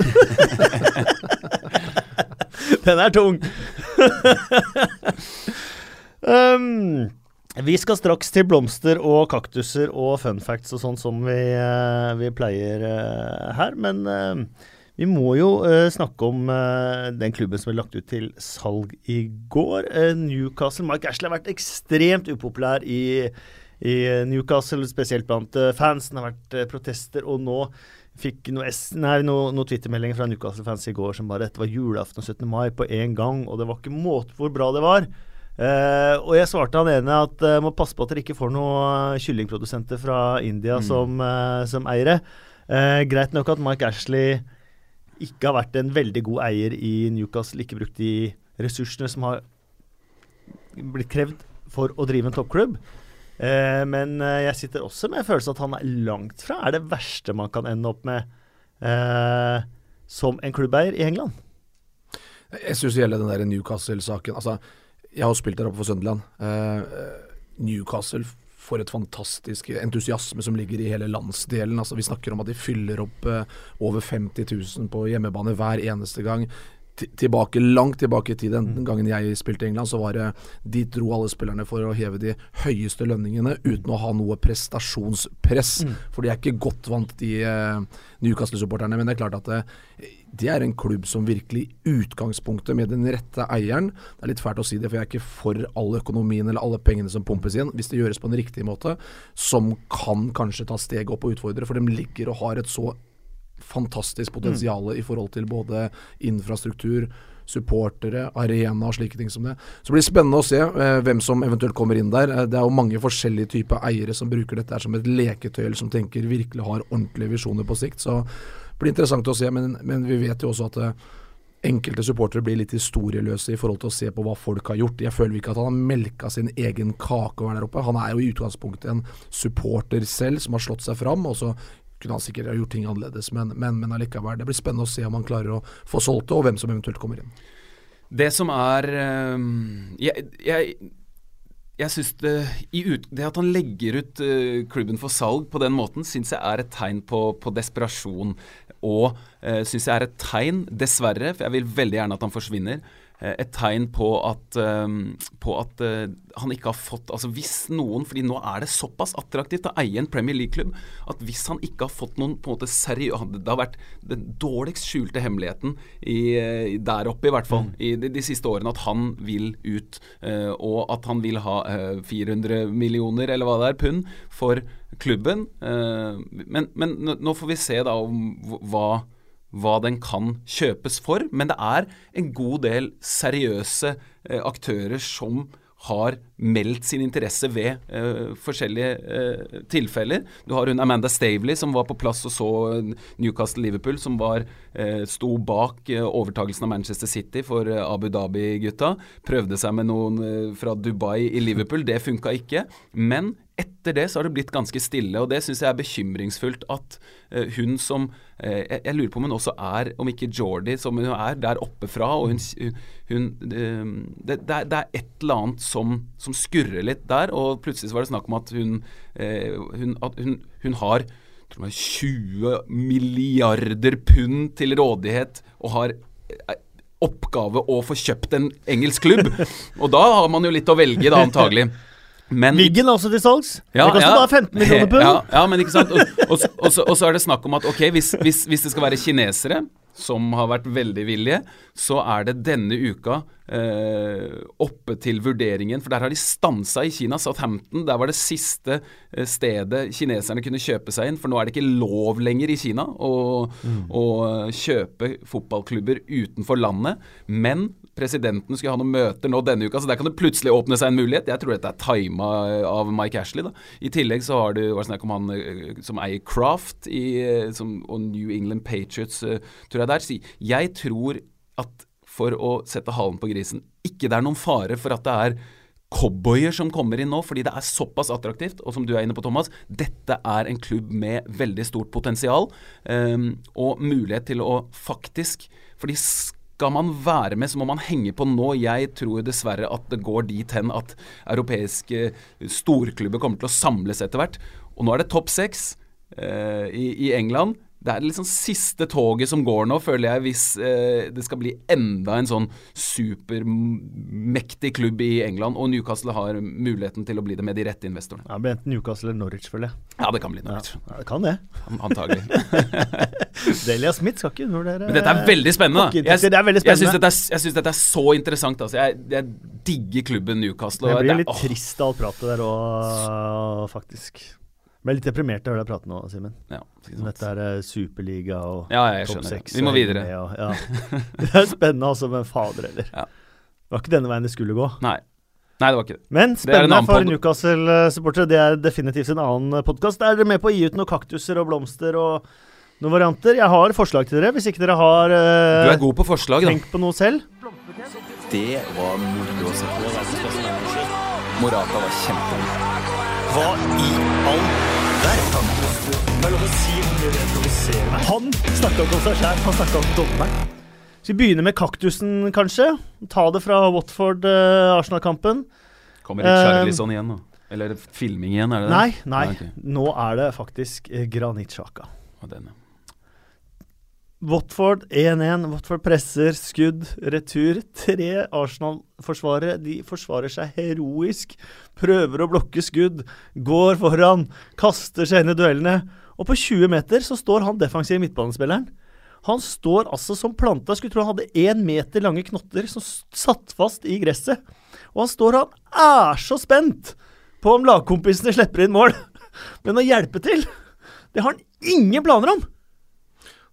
den er tung. um, Vi skal straks til blomster og kaktuser og fun facts og sånn som vi, uh, vi pleier uh, her. Men uh, vi må jo snakke om den klubben som ble lagt ut til salg i går. Newcastle. Mike Ashley har vært ekstremt upopulær i, i Newcastle, spesielt blant fansen. Det har vært protester, og nå fikk noen noe, noe twittermeldinger fra Newcastle-fans i går som bare dette var julaften og 17. mai på én gang, og det var ikke måte hvor bra det var. Eh, og jeg svarte han ene at uh, må passe på at dere ikke får noen kyllingprodusenter fra India Mm. som, uh, som eiere. Uh, greit nok at Mike Ashley ikke har vært en veldig god eier i Newcastle, ikke brukt de ressursene som har blitt krevd for å drive en toppklubb. Uh, men eh, jeg sitter også med følelsen at han er langt fra er det verste man kan ende opp med eh, som en klubbeier i England. Jeg syns det gjelder den der Newcastle-saken. Altså, jeg har spilt der oppe for Sunderland. Eh, Newcastle for et fantastisk entusiasme som ligger i hele landsdelen. Altså, vi snakker om at de fyller opp eh, over 50 000 på hjemmebane hver eneste gang. Ti- Tilbake, Langt tilbake i tid, den gangen jeg spilte i England, så var det dit dro alle spillerne for å heve de høyeste lønningene uten å ha noe prestasjonspress. For de er ikke godt vant, de uh, Newcastle-supporterne. Men det er klart at det, det er en klubb som virkelig i utgangspunktet, med den rette eieren Det er litt fælt å si det, for jeg er ikke for all økonomien eller alle pengene som pumpes inn, hvis det gjøres på en riktig måte, som kan kanskje ta steg opp og utfordre. For de ligger og har et så fantastisk potensial i forhold til både infrastruktur, supportere, arena og slike ting som det. Så det blir spennende å se eh, hvem som eventuelt kommer inn der. Eh, det er jo mange forskjellige typer eiere som bruker dette som et leketøy, eller som tenker virkelig har ordentlige visjoner på sikt. Så det blir interessant å se, men, men vi vet jo også at eh, enkelte supportere blir litt historieløse i forhold til å se på hva folk har gjort. Jeg føler ikke at han har melka sin egen kake å være der oppe. Han er jo i utgangspunktet en supporter selv som har slått seg fram. og så kunne han sikkert ha gjort ting annerledes, men, men, men allikevel. Det blir spennende å se om han klarer å få solgt det, og hvem som eventuelt kommer inn. Det som er ehm, Jeg, jeg, jeg synes det, det at han legger ut eh, klubben for salg på den måten, syns jeg er et tegn på, på desperasjon. Og uh, syns jeg er et tegn, dessverre, for jeg vil veldig gjerne at han forsvinner. Eh, et tegn på at, ehm, på at eh, han ikke har fått Altså hvis noen fordi nå er det såpass attraktivt å eie en Premier League-klubb at hvis han ikke har fått noen på en måte seriø- Det har vært den dårligst skjulte hemmeligheten i, eh, der oppe, i hvert fall, i de, de siste årene, at han vil ut. eh, og at han vil ha eh, 400 millioner, eller hva det er, pund for klubben. Eh, men, men nå får vi se da om hva hva den kan kjøpes for, men det er en god del seriøse eh, aktører som har meldt sin interesse ved eh, forskjellige eh, tilfeller. Du har hun Amanda Stavely som var på plass og så Newcastle-Liverpool, som var, eh, sto bak eh, overtagelsen av Manchester City for Abu Dhabi-gutta. Prøvde seg med noen fra Dubai i Liverpool, det funka ikke. Men etter det så har det blitt ganske stille, og det syns jeg er bekymringsfullt at hun som jeg, jeg lurer på om hun også er, om ikke Jordi, som hun er der oppe fra, og hun, hun eh, det, det, er, er et eller annet som, som skurrer litt der, og plutselig var det snakk om at hun, eh, hun, at hun, hun har jeg tror det er 20 milliarder pund til rådighet og har eh, oppgave å få kjøpt en engelsk klubb. Og da har man jo litt å velge, da, antagelig. Men Viggen er også til salgs. Ja, det koster ja. bare 15 millioner pund. Ja, ja, men ikke sant. Og, så er det snakk om at ok, hvis, hvis, hvis det skal være kinesere som har vært veldig villige, så er det denne uka eh, oppe til vurderingen. For der har de stansa i Kina. Southampton, der var det siste eh, stedet kineserne kunne kjøpe seg inn. For nå er det ikke lov lenger i Kina å, å kjøpe fotballklubber utenfor landet. Men presidenten skulle ha noen møter nå denne uka, så der kan det plutselig åpne seg en mulighet. Jeg tror dette er tima av Mike Ashley. Da. I tillegg så har du hva snakk om han eh, som eier Craft i, eh, som, og New England Patriots, eh, tror jeg der. Jeg tror at for å sette halen på grisen, ikke det er noen fare for at det er cowboyer som kommer inn nå, fordi det er såpass attraktivt. Og som du er inne på, Thomas, dette er en klubb med veldig stort potensial Um, og mulighet til å faktisk Fordi skal man være med, så må man henge på nå. Jeg tror dessverre at det går dit hen at europeiske storklubber kommer til å samles etter hvert. Og nå er det topp seks eh, i, i England. Det er liksom siste toget som går nå, føler jeg, hvis eh, det skal bli enda en sånn supermektig klubb i England. Og Newcastle har muligheten til å bli det med de rette investorene. Ja, det blir enten Newcastle eller Norwich, føler jeg. Ja, det kan bli Norwich. ja, det kan det. Antagelig. Delia Smith skal ikke undervurdere Men dette er veldig spennende. jeg, det er veldig Jeg syns spennende. er- jeg synes dette er så interessant. Altså. Jeg, jeg digger klubben Newcastle. Det og blir det er- litt åh, trist av alt pratet der òg, faktisk. Ble litt deprimert av å høre deg prate nå, Simen. Ja. Dette er eh, superliga og ja, jeg topp seks. Vi må videre. Og, ja. Det er spennende, altså, men fader heller. Ja. Det var ikke denne veien det skulle gå. Nei. Nei, det var ikke det. Men spennende det for Newcastle-supportere. Det er definitivt en annen podkast. Er dere med på å gi ut noen kaktuser og blomster og noen varianter? Jeg har forslag til dere, hvis ikke dere har Du uh, er god på forslag, da. tenkt på noe selv. Det var moro å se på. Morata var kjempegod. Hva i all er meg. Han snakka ikke om seg sjæl, han snakka om dommeren. Så vi begynner med kaktusen, kanskje. Ta det fra Watford-Arsenal-kampen. Kommer Eh, uh, igjen, da? Eller filming igjen, er det det? Nei, nei. ok. Nå er det faktisk eh, Granit Xhaka. Ja, den, ja. Watford 1-1. Watford presser, skudd, retur. Tre Arsenal-forsvarere. De forsvarer seg heroisk. Prøver å blokke skudd. Går foran. Kaster seg inn i duellene. Og på 20 meter så står han defensive midtbanespilleren. Han står altså som planta. Skulle tro han hadde én meter lange knotter som satt fast i gresset. Og han står han er så spent på om lagkompisene slipper inn mål. Men å hjelpe til, det har han ingen planer om.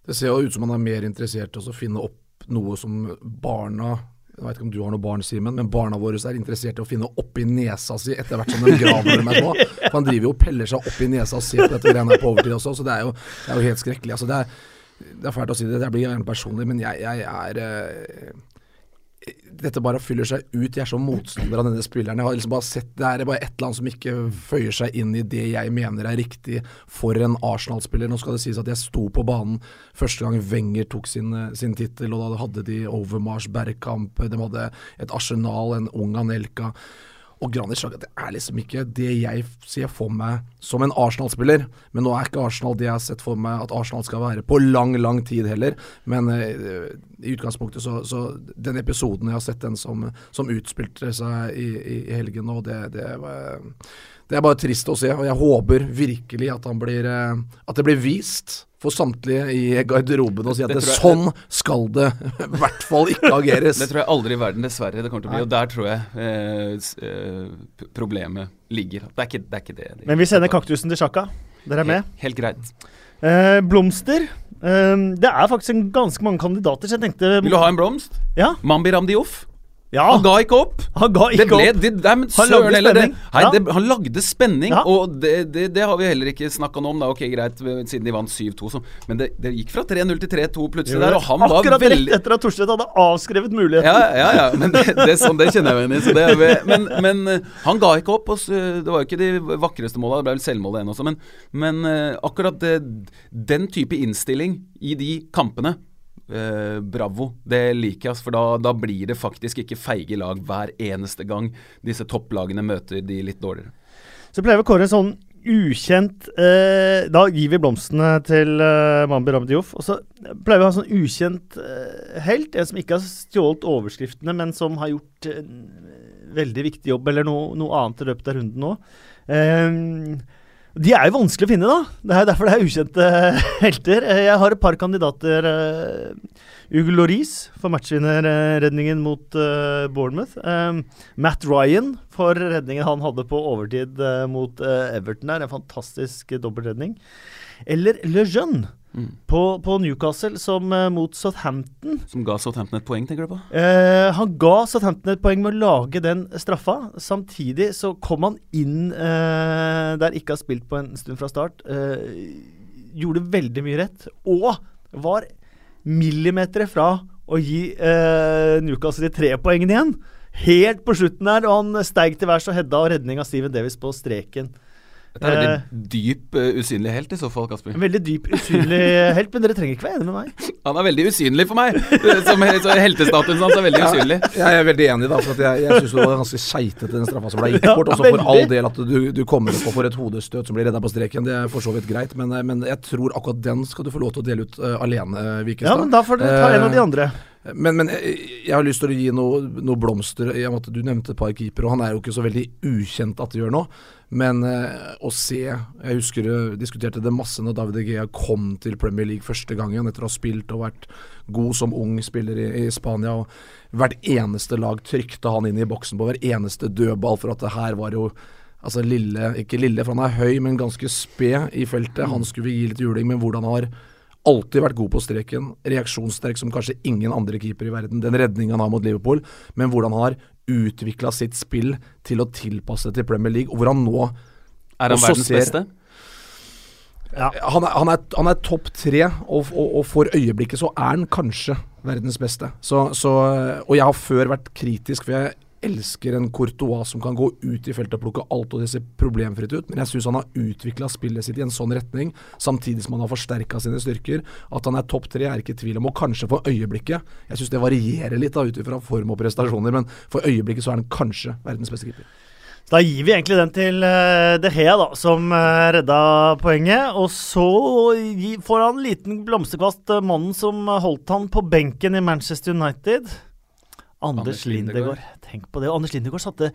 Det ser jo ut som han er mer interessert i å finne opp noe som barna Jeg vet ikke om du har noe barn, Simen, men barna våre er interessert i å finne oppi nesa si etter hvert som de graver dem er små. For han driver jo og peller seg opp i nesa og ser på dette greiene her på overtid også, så det er jo, det er jo helt skrekkelig. Altså, det, er, det er fælt å si det, det blir gjerne personlig, men jeg, jeg er eh, dette bare fyller seg ut. Jeg er så motstander av denne spilleren. Jeg har liksom bare sett Det er bare et eller annet som ikke føyer seg inn i det jeg mener er riktig for en Arsenal-spiller. Nå skal det sies at jeg sto på banen første gang Wenger tok sin, eh, sin tittel, og da hadde de Overmars, Bergkamp, de hadde et Arsenal, en ung Anelka. Og Granit Xhaka, det er liksom ikke det jeg ser for meg som en Arsenal-spiller. Men nå er ikke Arsenal det jeg har sett for meg at Arsenal skal være på lang, lang tid heller. Men uh, i utgangspunktet så, så Den episoden jeg har sett den som, som utspilte seg i, i, i helgen nå, det, det, det er bare trist å se. Og jeg håper virkelig at, blir, eh, at det blir vist for samtlige i garderoben og si at Det det, sånn skal det i hvert fall ikke ageres. Det tror jeg aldri i verden, dessverre, det kommer til å bli. Og der tror jeg eh, eh, problemet ligger. Det er ikke det. Er ikke det de- Men vi sender kaktusen til Sjaka. Dere er med? Helt, helt greit. Eh, blomster. Eh, det er faktisk en ganske mange kandidater, så jeg tenkte Vil du ha en blomst? Ja. Mambi Ramdiouf? Ja. Han ga ikke opp! Han ga Det ikke ble, opp. det, nei, men Han lagde søren det, hei, Ja. det, han lagde spenning, Ja. og det, det, det har vi heller ikke snakka noe om. Da. Ok, greit, siden de vant 7-2, Men det, det gikk fra 3-0 til 3-2 plutselig der, og han var veldig rett etter at Torstvedt hadde avskrevet muligheten. ja, ja, ja, men det, det, sånn, det kjenner jeg meg igjen i. Så det, men, men eh, han ga ikke opp. Og det var jo ikke de vakreste måla, det ble vel selvmål igjen også. Men, men eh, akkurat det, den type innstilling i de kampene eh, bravo. Det liker jeg, for da, da blir det faktisk ikke feige lag hver eneste gang disse topplagene møter de litt dårligere. Så pleier vi å kåre en sånn ukjent eh, Da gir vi blomstene til eh, Mambi Ramdiouf. Og så pleier vi å ha en sånn ukjent eh, helt. En som ikke har stjålet overskriftene, men som har gjort en veldig viktig jobb, eller noe, noe annet i løpet av runden nå. Eh, de er jo vanskelig å finne, da. Det er derfor det er ukjente helter. Eh, Jeg har et par kandidater. Ugo Hugo Loris for matchvinnerredningen mot eh, Bournemouth. Eh, Matt Ryan for redningen han hadde på overtid eh, mot eh, Everton der. En fantastisk dobbeltredning. Eller Le Jeune Mm. på, på Newcastle, som eh, mot Southampton. Som ga Southampton et poeng, tenker du på? Eh, han ga Southampton et poeng med å lage den straffa. Samtidig så kom han inn eh, der ikke har spilt på en stund fra start. Eh, gjorde veldig mye rett. Og var millimeter fra å gi eh, Newcastle de tre poengene igjen. Helt på slutten der, og han steig til værs og hedda og redning av Steven Davis på streken. Dette er en veldig dyp, uh, usynlig helt i så fall, Kasper. En veldig dyp, usynlig helt, men dere trenger ikke være enig med meg. Han er veldig usynlig for meg! Som så Heltestatusen hans er veldig usynlig. Jeg er veldig enig, da. For at jeg, jeg syns det var ganske keitete den straffa som ble gitt bort. Og så for all del at du, du kommer opp og får et hodestøt som blir redda på streken, det er for så vidt greit. Men, men jeg tror akkurat den skal du få lov til å dele ut uh, alene, Vikestad. Ja, men da får du ta en av de Eh, andre. Men, men jeg, jeg har lyst til å gi noe, noe blomster Jeg, du nevnte et par keepere, og han er jo ikke så veldig ukjent at det gjør noe. Men eh, å se Jeg husker jeg diskuterte det masse når David Egea kom til Premier League første gangen, etter å ha spilt og vært god som ung spiller i, i Spania. og Hvert eneste lag trykte han inn i boksen på hver eneste dødball, for at det her var jo Altså lille, ikke lille, for han er høy, men ganske sped i feltet. Han skulle vi gi litt juling, men hvordan han har alltid vært god på streken. Reaksjonssterk som kanskje ingen andre keeper i verden. Den redningen han har mot Liverpool, men hvordan han har utvikla sitt spill til å tilpasse det til Premier League, og hvor han nå Er han verdens ser- beste? Han er, han er, han er topp tre, og, og, og for øyeblikket så er han kanskje verdens beste. Så, så, og jeg har før vært kritisk, for jeg elsker en Courtois som kan gå ut i feltet og plukke alt og det ser problemfritt ut, men jeg syns han har utvikla spillet sitt i en sånn retning, samtidig som han har forsterka sine styrker. At han er topp tre er ikke i tvil om, og kanskje for øyeblikket. Jeg syns det varierer litt da ut ifra form og prestasjoner, men for øyeblikket så er han kanskje verdens beste keeper. Så Da gir vi egentlig den til uh, De Hea, da, som uh, redda poenget. Og så får han en liten blomsterkvast, uh, mannen som holdt han på benken i Manchester United. Anders, Anders Lindegård. Tenk på det. Anders Lindegård satte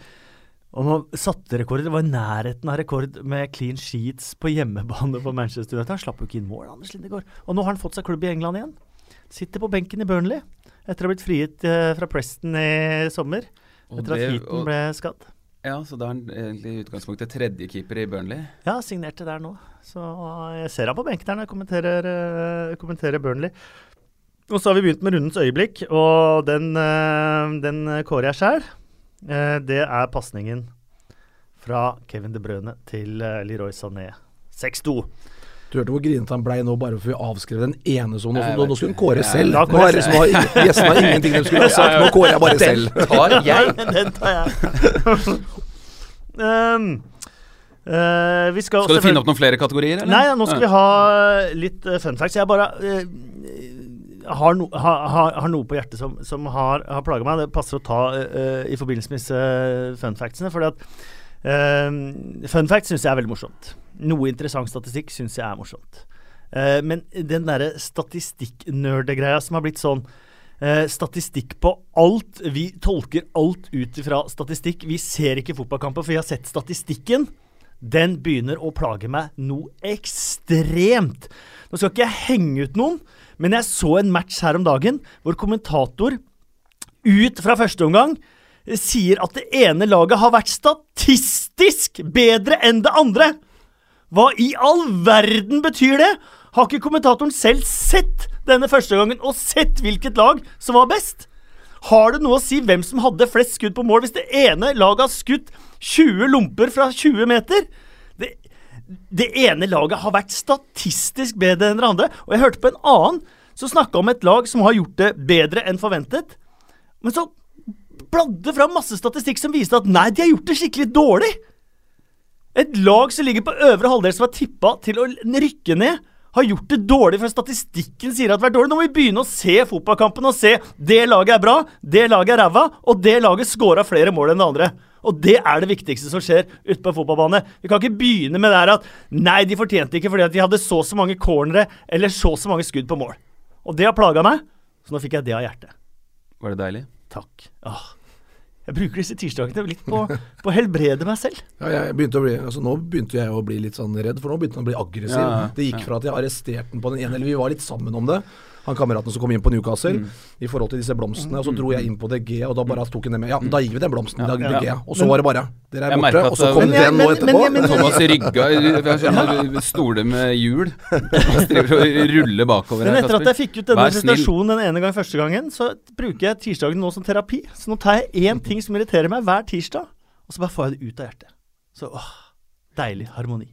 han satte rekord. Det var i nærheten av rekord med clean sheets på hjemmebane for Manchester United. Han slapp jo ikke inn mål, Anders Lindegård. Og nå har han fått seg klubb i England igjen. Sitter på benken i Burnley etter å ha blitt frigitt eh, fra Preston i sommer. Etter at heaten ble skadd. Ja, så da er han egentlig i utgangspunktet tredjekeeper i Burnley. Ja, signerte der nå. Så jeg ser han på benken der når jeg kommenterer, eh, kommenterer Burnley. Og så har vi begynt med rundens øyeblikk, og den, eh, den kårer jeg sjæl. det er pasningen fra Kevin De Brøne til eh, Leroy Sané. 6-2. Du hørte hvor grinete han blei nå bare for vi avskrev den ene sonen. Nå, nå skulle hun kåre selv. Ja, Nå er har Gjestene har ingenting de skulle ha sagt, nå kårer jeg bare selv. tar jeg! den tar jeg. um, uh, vi skal, Skal du finne opp noen flere kategorier, eller? Nei, ja, nå skal vi ha litt uh, fun facts. Jeg bare eh, har, no, har, har, har noe på hjertet som, som har, har plaga meg. Det passer å ta uh, i forbindelse med disse fun factsene. Fordi at uh, Fun facts syns jeg er veldig morsomt. Noe interessant statistikk syns jeg er morsomt. Uh, men den derre statistikknerdegreia som har blitt sånn eh, statistikk på alt. Vi tolker alt ut ifra statistikk. Vi ser ikke fotballkamper, for vi har sett statistikken. Den begynner å plage meg noe ekstremt. Nå skal ikke jeg henge ut noen, men jeg så en match her om dagen hvor kommentator ut fra første omgang eh, sier at det ene laget har vært statistisk bedre enn det andre. Hva i all verden betyr det? Har ikke kommentatoren selv sett denne første gangen og sett hvilket lag som var best? Har det noe å si hvem som hadde flest skudd på mål hvis det ene laget har skutt 20 lomper fra 20 meter? Det, ene laget har vært statistisk bedre enn det andre. Og jeg hørte på en annen som snakka om et lag som har gjort det bedre enn forventet. Men så bladde fram masse statistikk som viste at nei, de har gjort det skikkelig dårlig. Et lag som ligger på øvre halvdel, som er tippa til å rykke ned, har gjort det dårlig, for statistikken sier at det har vært dårlig. Nå må vi begynne å se fotballkampen og se det laget er bra, det laget er ræva, og det laget scora flere mål enn det andre. Og det er det viktigste som skjer ute på en fotballbane. Vi kan ikke begynne med det her at nei, de fortjente ikke fordi at de hadde så og så mange cornere eller så og så mange skudd på mål. Og det har plaga meg, så nå fikk jeg det av hjertet. Var det deilig? Takk. Åh. Jeg bruker disse tirsdagene litt på, på å helbrede meg selv. Ja, jeg begynte å bli, altså Nå begynte jeg å bli litt sånn redd, for nå begynte han å bli aggressiv. Ja, det gikk fra at jeg arresterte den på den ene, eller vi var litt sammen om det, han kameraten som kom inn på Newcastle, i forhold til disse blomstene. Og så dro jeg inn på DG, og da bare tok han det med. Ja, da gir vi den blomsten i Ja. DG. Og så var det bare Dere er borte. Og så kom Men den nå etterpå. men- men- Thomas rygga Jeg stoler med hjul. Og ruller bakover Men her, etter at jeg fikk ut denne presentasjonen den ene gang første gangen, så bruker jeg tirsdagen nå som terapi. Så nå tar jeg én ting som irriterer meg hver tirsdag, og så bare får jeg det ut av hjertet. Så åh, deilig harmoni.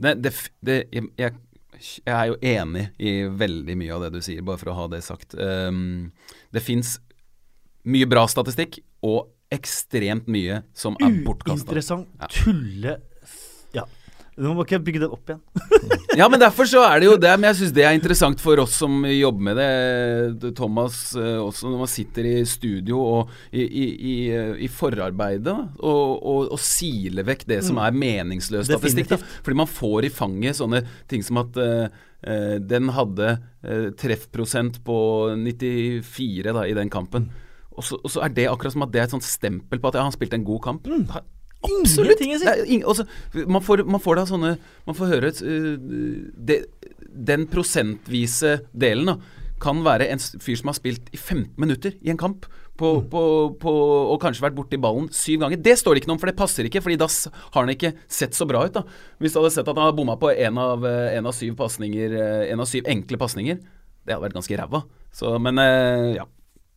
Det, det, det, jeg, jeg, jeg er jo enig i veldig mye av det du sier, bare for å ha det sagt. Um, det fins mye bra statistikk, og ekstremt mye som er bortkasta. Uinteressant Ja. tulle... Nå må ikke bygge den opp igjen. Ja, men derfor så er det jo det. Men jeg syns det er interessant for oss som jobber med det. Thomas eh, også når man sitter i studio og i, i, i, i forarbeidet og, og, og siler vekk det som er meningsløs statistikk. Da. Fordi man får i fanget sånne ting som at uh, den hadde uh, treffprosent på 94 da, i den kampen. Og så, og så er det akkurat som at det er et sånt stempel på at ja, han spilte en god kamp. Absolutt! Ingenting å si. Også, man, får, man får da sånne Man får høre uh, det, Den prosentvise delen da kan være en fyr som har spilt i 15 minutter i en kamp, på, på, på, og kanskje vært borti ballen syv ganger. Det står det ikke noe om, for det passer ikke, Fordi da har han ikke sett så bra ut. da Hvis du hadde sett at han hadde bomma på en av, eh, en av syv pasninger, eh, en av syv enkle pasninger, det hadde vært ganske ræva. Men eh, ja.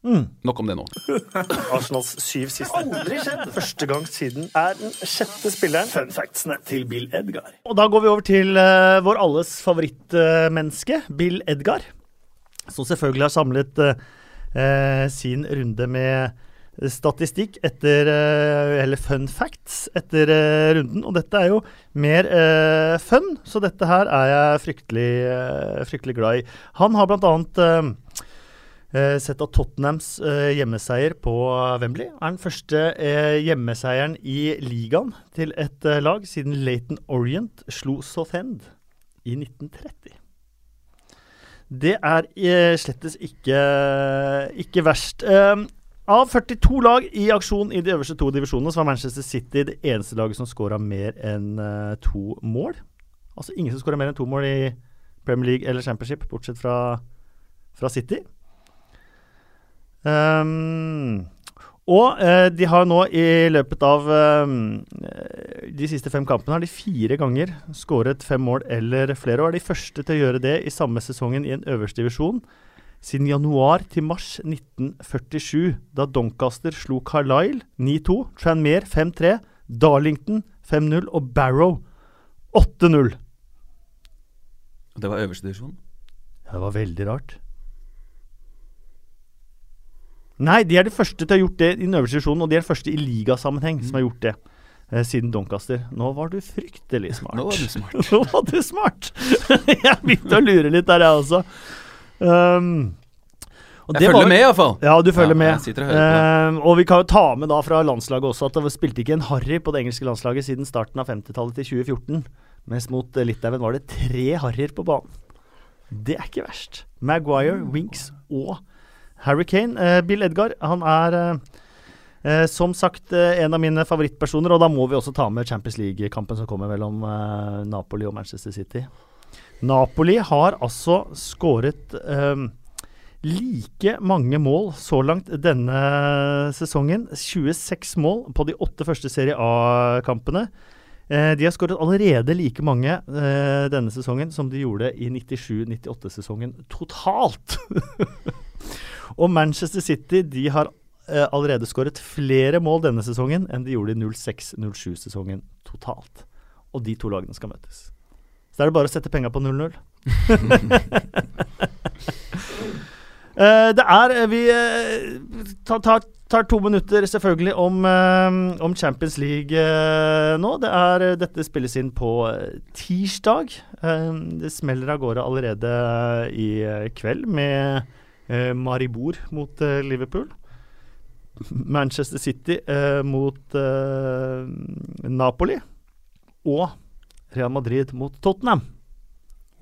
Mm. Nok om det nå. Arsenals syv siste. Aldri skjedd! Første gang siden er den sjette spilleren. Fun factsene til Bill Edgar. Og da går vi over til uh, vår alles favorittmenneske, uh, Bill Edgar. Som selvfølgelig har samlet uh, sin runde med statistikk etter Eller fun facts etter runden. Og dette er jo mer fun, så dette her er jeg fryktelig, fryktelig glad i. Han har blant annet Eh, sett at Tottenhams eh, hjemmeseier på Wembley er den første eh, hjemmeseieren i ligaen til et eh, lag siden Laton Orient slo Southend i 1930. Det er eh, slettes ikke, ikke verst. Eh, av 42 lag i aksjon i de øverste to divisjonene, så var Manchester City det eneste laget som skåra mer enn to mål. Altså ingen som skåra mer enn to mål i Premier League eller Championship, bortsett fra, fra City. Um, og uh, de har nå i løpet av um, de siste fem kampene har de fire ganger skåret fem mål eller flere, og er de første til å gjøre det i samme sesongen i en øverste divisjon siden januar til mars 1947, da Doncaster slo Carlisle 9-2, Tranmere 5-3, Darlington 5-0 og Barrow 8-0. Det var øverste divisjon? Ja, det var veldig rart. Nei, de er de første til å ha gjort det i den øverste divisjonen, og de er de første i ligasammenheng mm. som har gjort det. Eh, siden Doncaster. Nå var du fryktelig smart. Nå var du smart. Nå var du smart! jeg begynte å lure litt der, jeg også. Um, og jeg følger var, med, iallfall. Ja, du følger ja, med. Og, um, og vi kan jo ta med da fra landslaget også at det spilte ikke en Harry på det engelske landslaget siden starten av 50-tallet til 2014. Mens mot Litauen var det tre harrier på banen. Det er ikke verst. Maguire, Winks og Harry Kane. Eh, Bill Edgar han er eh, eh, som sagt en av mine favorittpersoner, og da må vi også ta med Champions League-kampen som kommer mellom Napoli og Manchester City. Napoli har altså skåret like mange mål så langt denne sesongen. 26 mål på de åtte første Serie A-kampene. de har skåret allerede like mange denne sesongen som de gjorde i 97-98-sesongen totalt. Og Manchester City de har eh, allerede skåret flere mål denne sesongen enn de gjorde i 06-07-sesongen totalt. Og de to lagene skal møtes. Så er det bare å sette penga på 0-0. eh, det er eh, Vi eh, tar, tar, tar, to minutter selvfølgelig om, eh, om Champions League eh, nå. Det er, dette spilles inn på tirsdag. det smeller av gårde allerede i kveld med Maribor mot eh, Liverpool. Manchester City eh, mot eh, Napoli. Og Real Madrid mot Tottenham.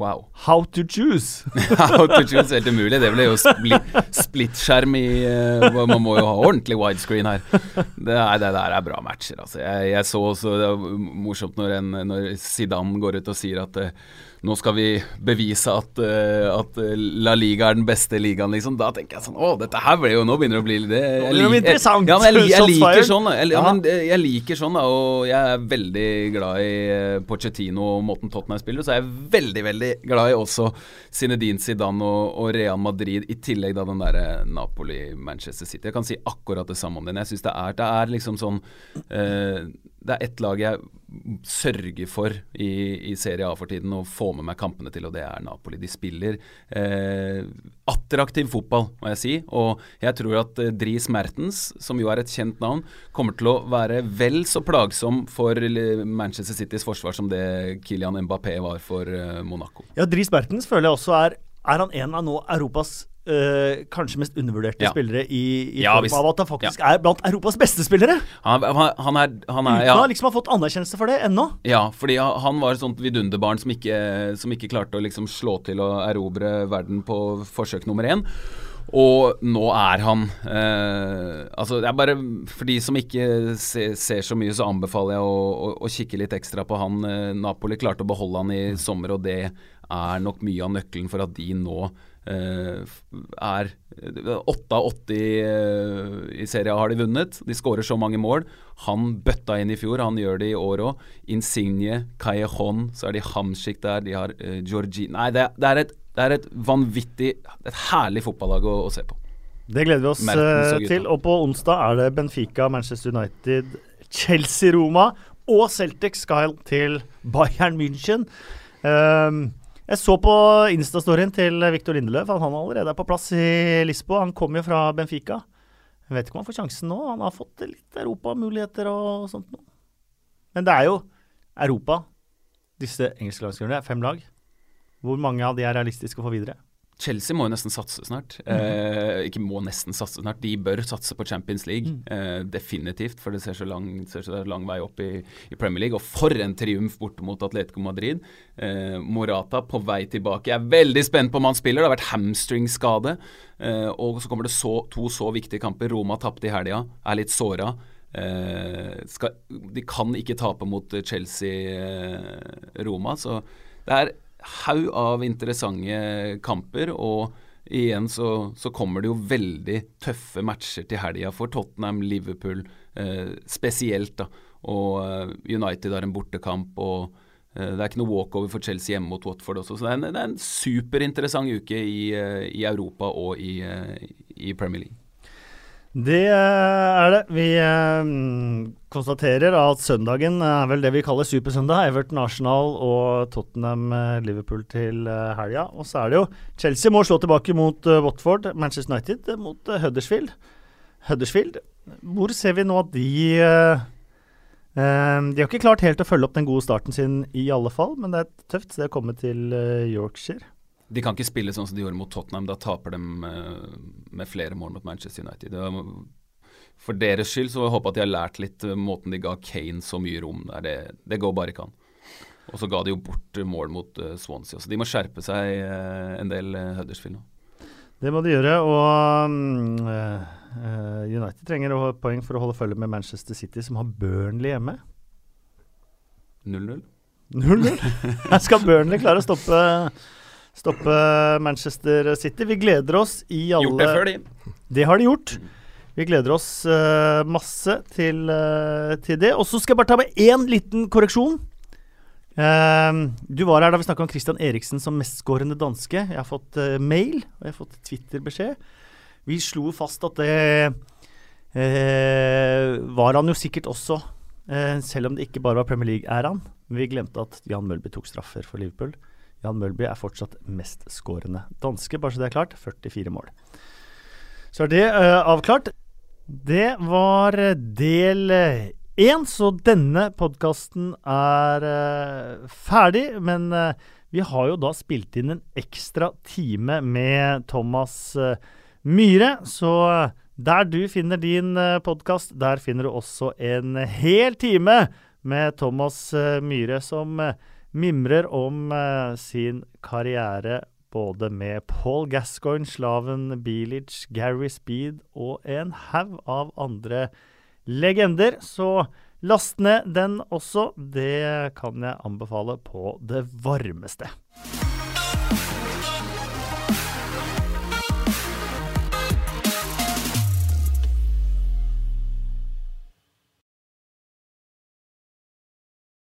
Wow. How to choose! How to choose, Helt umulig. Det ble jo splittskjerm i uh, Man må jo ha ordentlig widescreen her. Det, er, det der er bra matcher, altså. Jeg, jeg så også Det er morsomt når, en, når Zidane går ut og sier at uh, nå skal vi bevise at, uh, at, La Liga er den beste ligaen, liksom. Da tenker jeg sånn Å, dette her ble jo Nå begynner det å bli det jeg, jeg. Ja, men jeg, jeg, liker sånn. Ja, men jeg liker sånn, da. Og jeg er veldig glad i Pochettino og måten Tottenham spiller Så er jeg veldig, veldig glad i også Zinedine Zidane og, og Real Madrid, i tillegg da den derre Napoli-Manchester City. Jeg kan si akkurat det samme om den. Jeg syns det er Det er liksom sånn uh, Det er ett lag jeg sørger for i, i Serie A for tiden å få med meg kampene til, og det er Napoli. De spiller eh, attraktiv fotball, må jeg si. Og jeg tror at eh, Dries Mertens, som jo er et kjent navn, kommer til å være vel så plagsom for Manchester Citys forsvar som det Kylian Mbappé var for eh, Monaco. Ja, Dries Mertens føler jeg også er Er han en av nå Europas Uh, kanskje mest undervurderte ja. spillere i, i ja, form av at han faktisk ja. er blant Europas beste spillere. Han, han, han er, han er Uten å liksom ha fått anerkjennelse for det ennå. Ja, fordi han var et sånt vidunderbarn som ikke, som ikke klarte å liksom slå til å erobre verden på forsøk nummer én. Og nå er han eh, Altså, det er bare For de som ikke se, ser så mye, så anbefaler jeg å, å, å kikke litt ekstra på han. Eh, Napoli klarte å beholde han i sommer, og det er nok mye av nøkkelen for at de nå er Åtte av åtte i, uh, serien har de vunnet. De skårer så mange mål. Han bøtta inn i fjor, han gjør det i år òg. Insigne, Callejon, så er de Hamsik der, de har uh, Georgi Nei, det, det, er et, det, er et, vanvittig Et herlig fotballag å, å se på. Det gleder vi oss Mertens eh, til. Og på onsdag er det Benfica, Manchester United, Chelsea, Roma og Celtic skal til Bayern München. Ehm, jeg så på Insta-storyen til Victor Lindeløf Han, han allerede er på plass i Lisboa. Han kommer jo fra Benfica. Jeg vet ikke om han får sjansen nå. Han har fått litt europamuligheter og sånt nå. Men det er jo Europa, disse engelske lagskapene. Fem lag. Hvor mange av de er realistiske å få videre? Chelsea må jo nesten satse snart. Eh, ikke må nesten satse snart, de bør satse på Champions League. Eh, definitivt, for det ser så lang, ser så lang vei opp i, i Premier League. Og for en triumf borte mot Atletico Madrid. Eh, Morata på vei tilbake. Jeg er veldig spent på om han spiller. Det har vært hamstringskade. Eh, og så kommer det så, to så viktige kamper. Roma tapte i helga, er litt såra. Eh, skal, de kan ikke tape mot Chelsea-Roma, så det er haug av interessante kamper. Og igjen så, så kommer det jo veldig tøffe matcher til helga for Tottenham, Liverpool eh, spesielt. da Og eh, United har en bortekamp. og eh, det er ikke noe walkover for Chelsea hjemme mot Watford også. Så det er en, det er en superinteressant uke i, eh, i Europa og i, i Premier League. Det eh, er det. Vi eh, konstaterer at søndagen er vel det vi kaller supersøndag. Everton, Arsenal og Tottenham, eh, Liverpool til eh, helga. Og så er det jo Chelsea må slå tilbake mot eh, Watford, Manchester United eh, mot eh, Huddersfield. Huddersfield. Hvor ser vi nå at de eh, eh, De har ikke klart helt å følge opp den gode starten sin i alle fall, men det er tøft det å komme til eh, Yorkshire. De kan ikke spille sånn som de gjorde mot Tottenham. Da taper de eh, med flere mål mot Manchester United. For deres skyld så håper jeg at de har lært litt eh, måten de ga Kane så mye rom der. Det, det går bare ikke an. Og så ga de jo bort eh, mål mot Swansea. Så de må skjerpe seg en del uh, Huddersfield nå. Det må de gjøre, og eh, United trenger poeng for å holde følge med Manchester City, som har Burnley hjemme. 0-0. 0-0. Skal Burnley klare å stoppe, stoppe Manchester City. Vi gleder oss i alle Gjort det før, de. Det har de gjort. Vi gleder oss uh, masse til, uh, til det. Og så skal jeg bare ta med én liten korreksjon. Uh, du var her da vi snakka om Christian Eriksen som mestskårende danske. Jeg har fått mail og jeg har fått Twitter-beskjed. Vi slo fast at det var han jo sikkert også, selv om det ikke bare var Premier League-æraen. Vi glemte at Jan Mølby tok straffer for Liverpool. Jan Mølby er fortsatt mestskårende danske, bare så det er klart. 44 mål. Så er det uh, avklart. Det var eh, del én, så denne podkasten er uh, ferdig. Men uh, vi har jo da spilt inn en ekstra time med Thomas eh, Myhre. Så eh, der du finner din podkast, der finner du også en hel time med Thomas eh, Myhre som eh, mimrer om eh, sin karriere både med Paul Gascoigne, Slaven Bilic, Gary Speed og en haug av andre legender. Så last ned den også. Det kan jeg anbefale på det varmeste.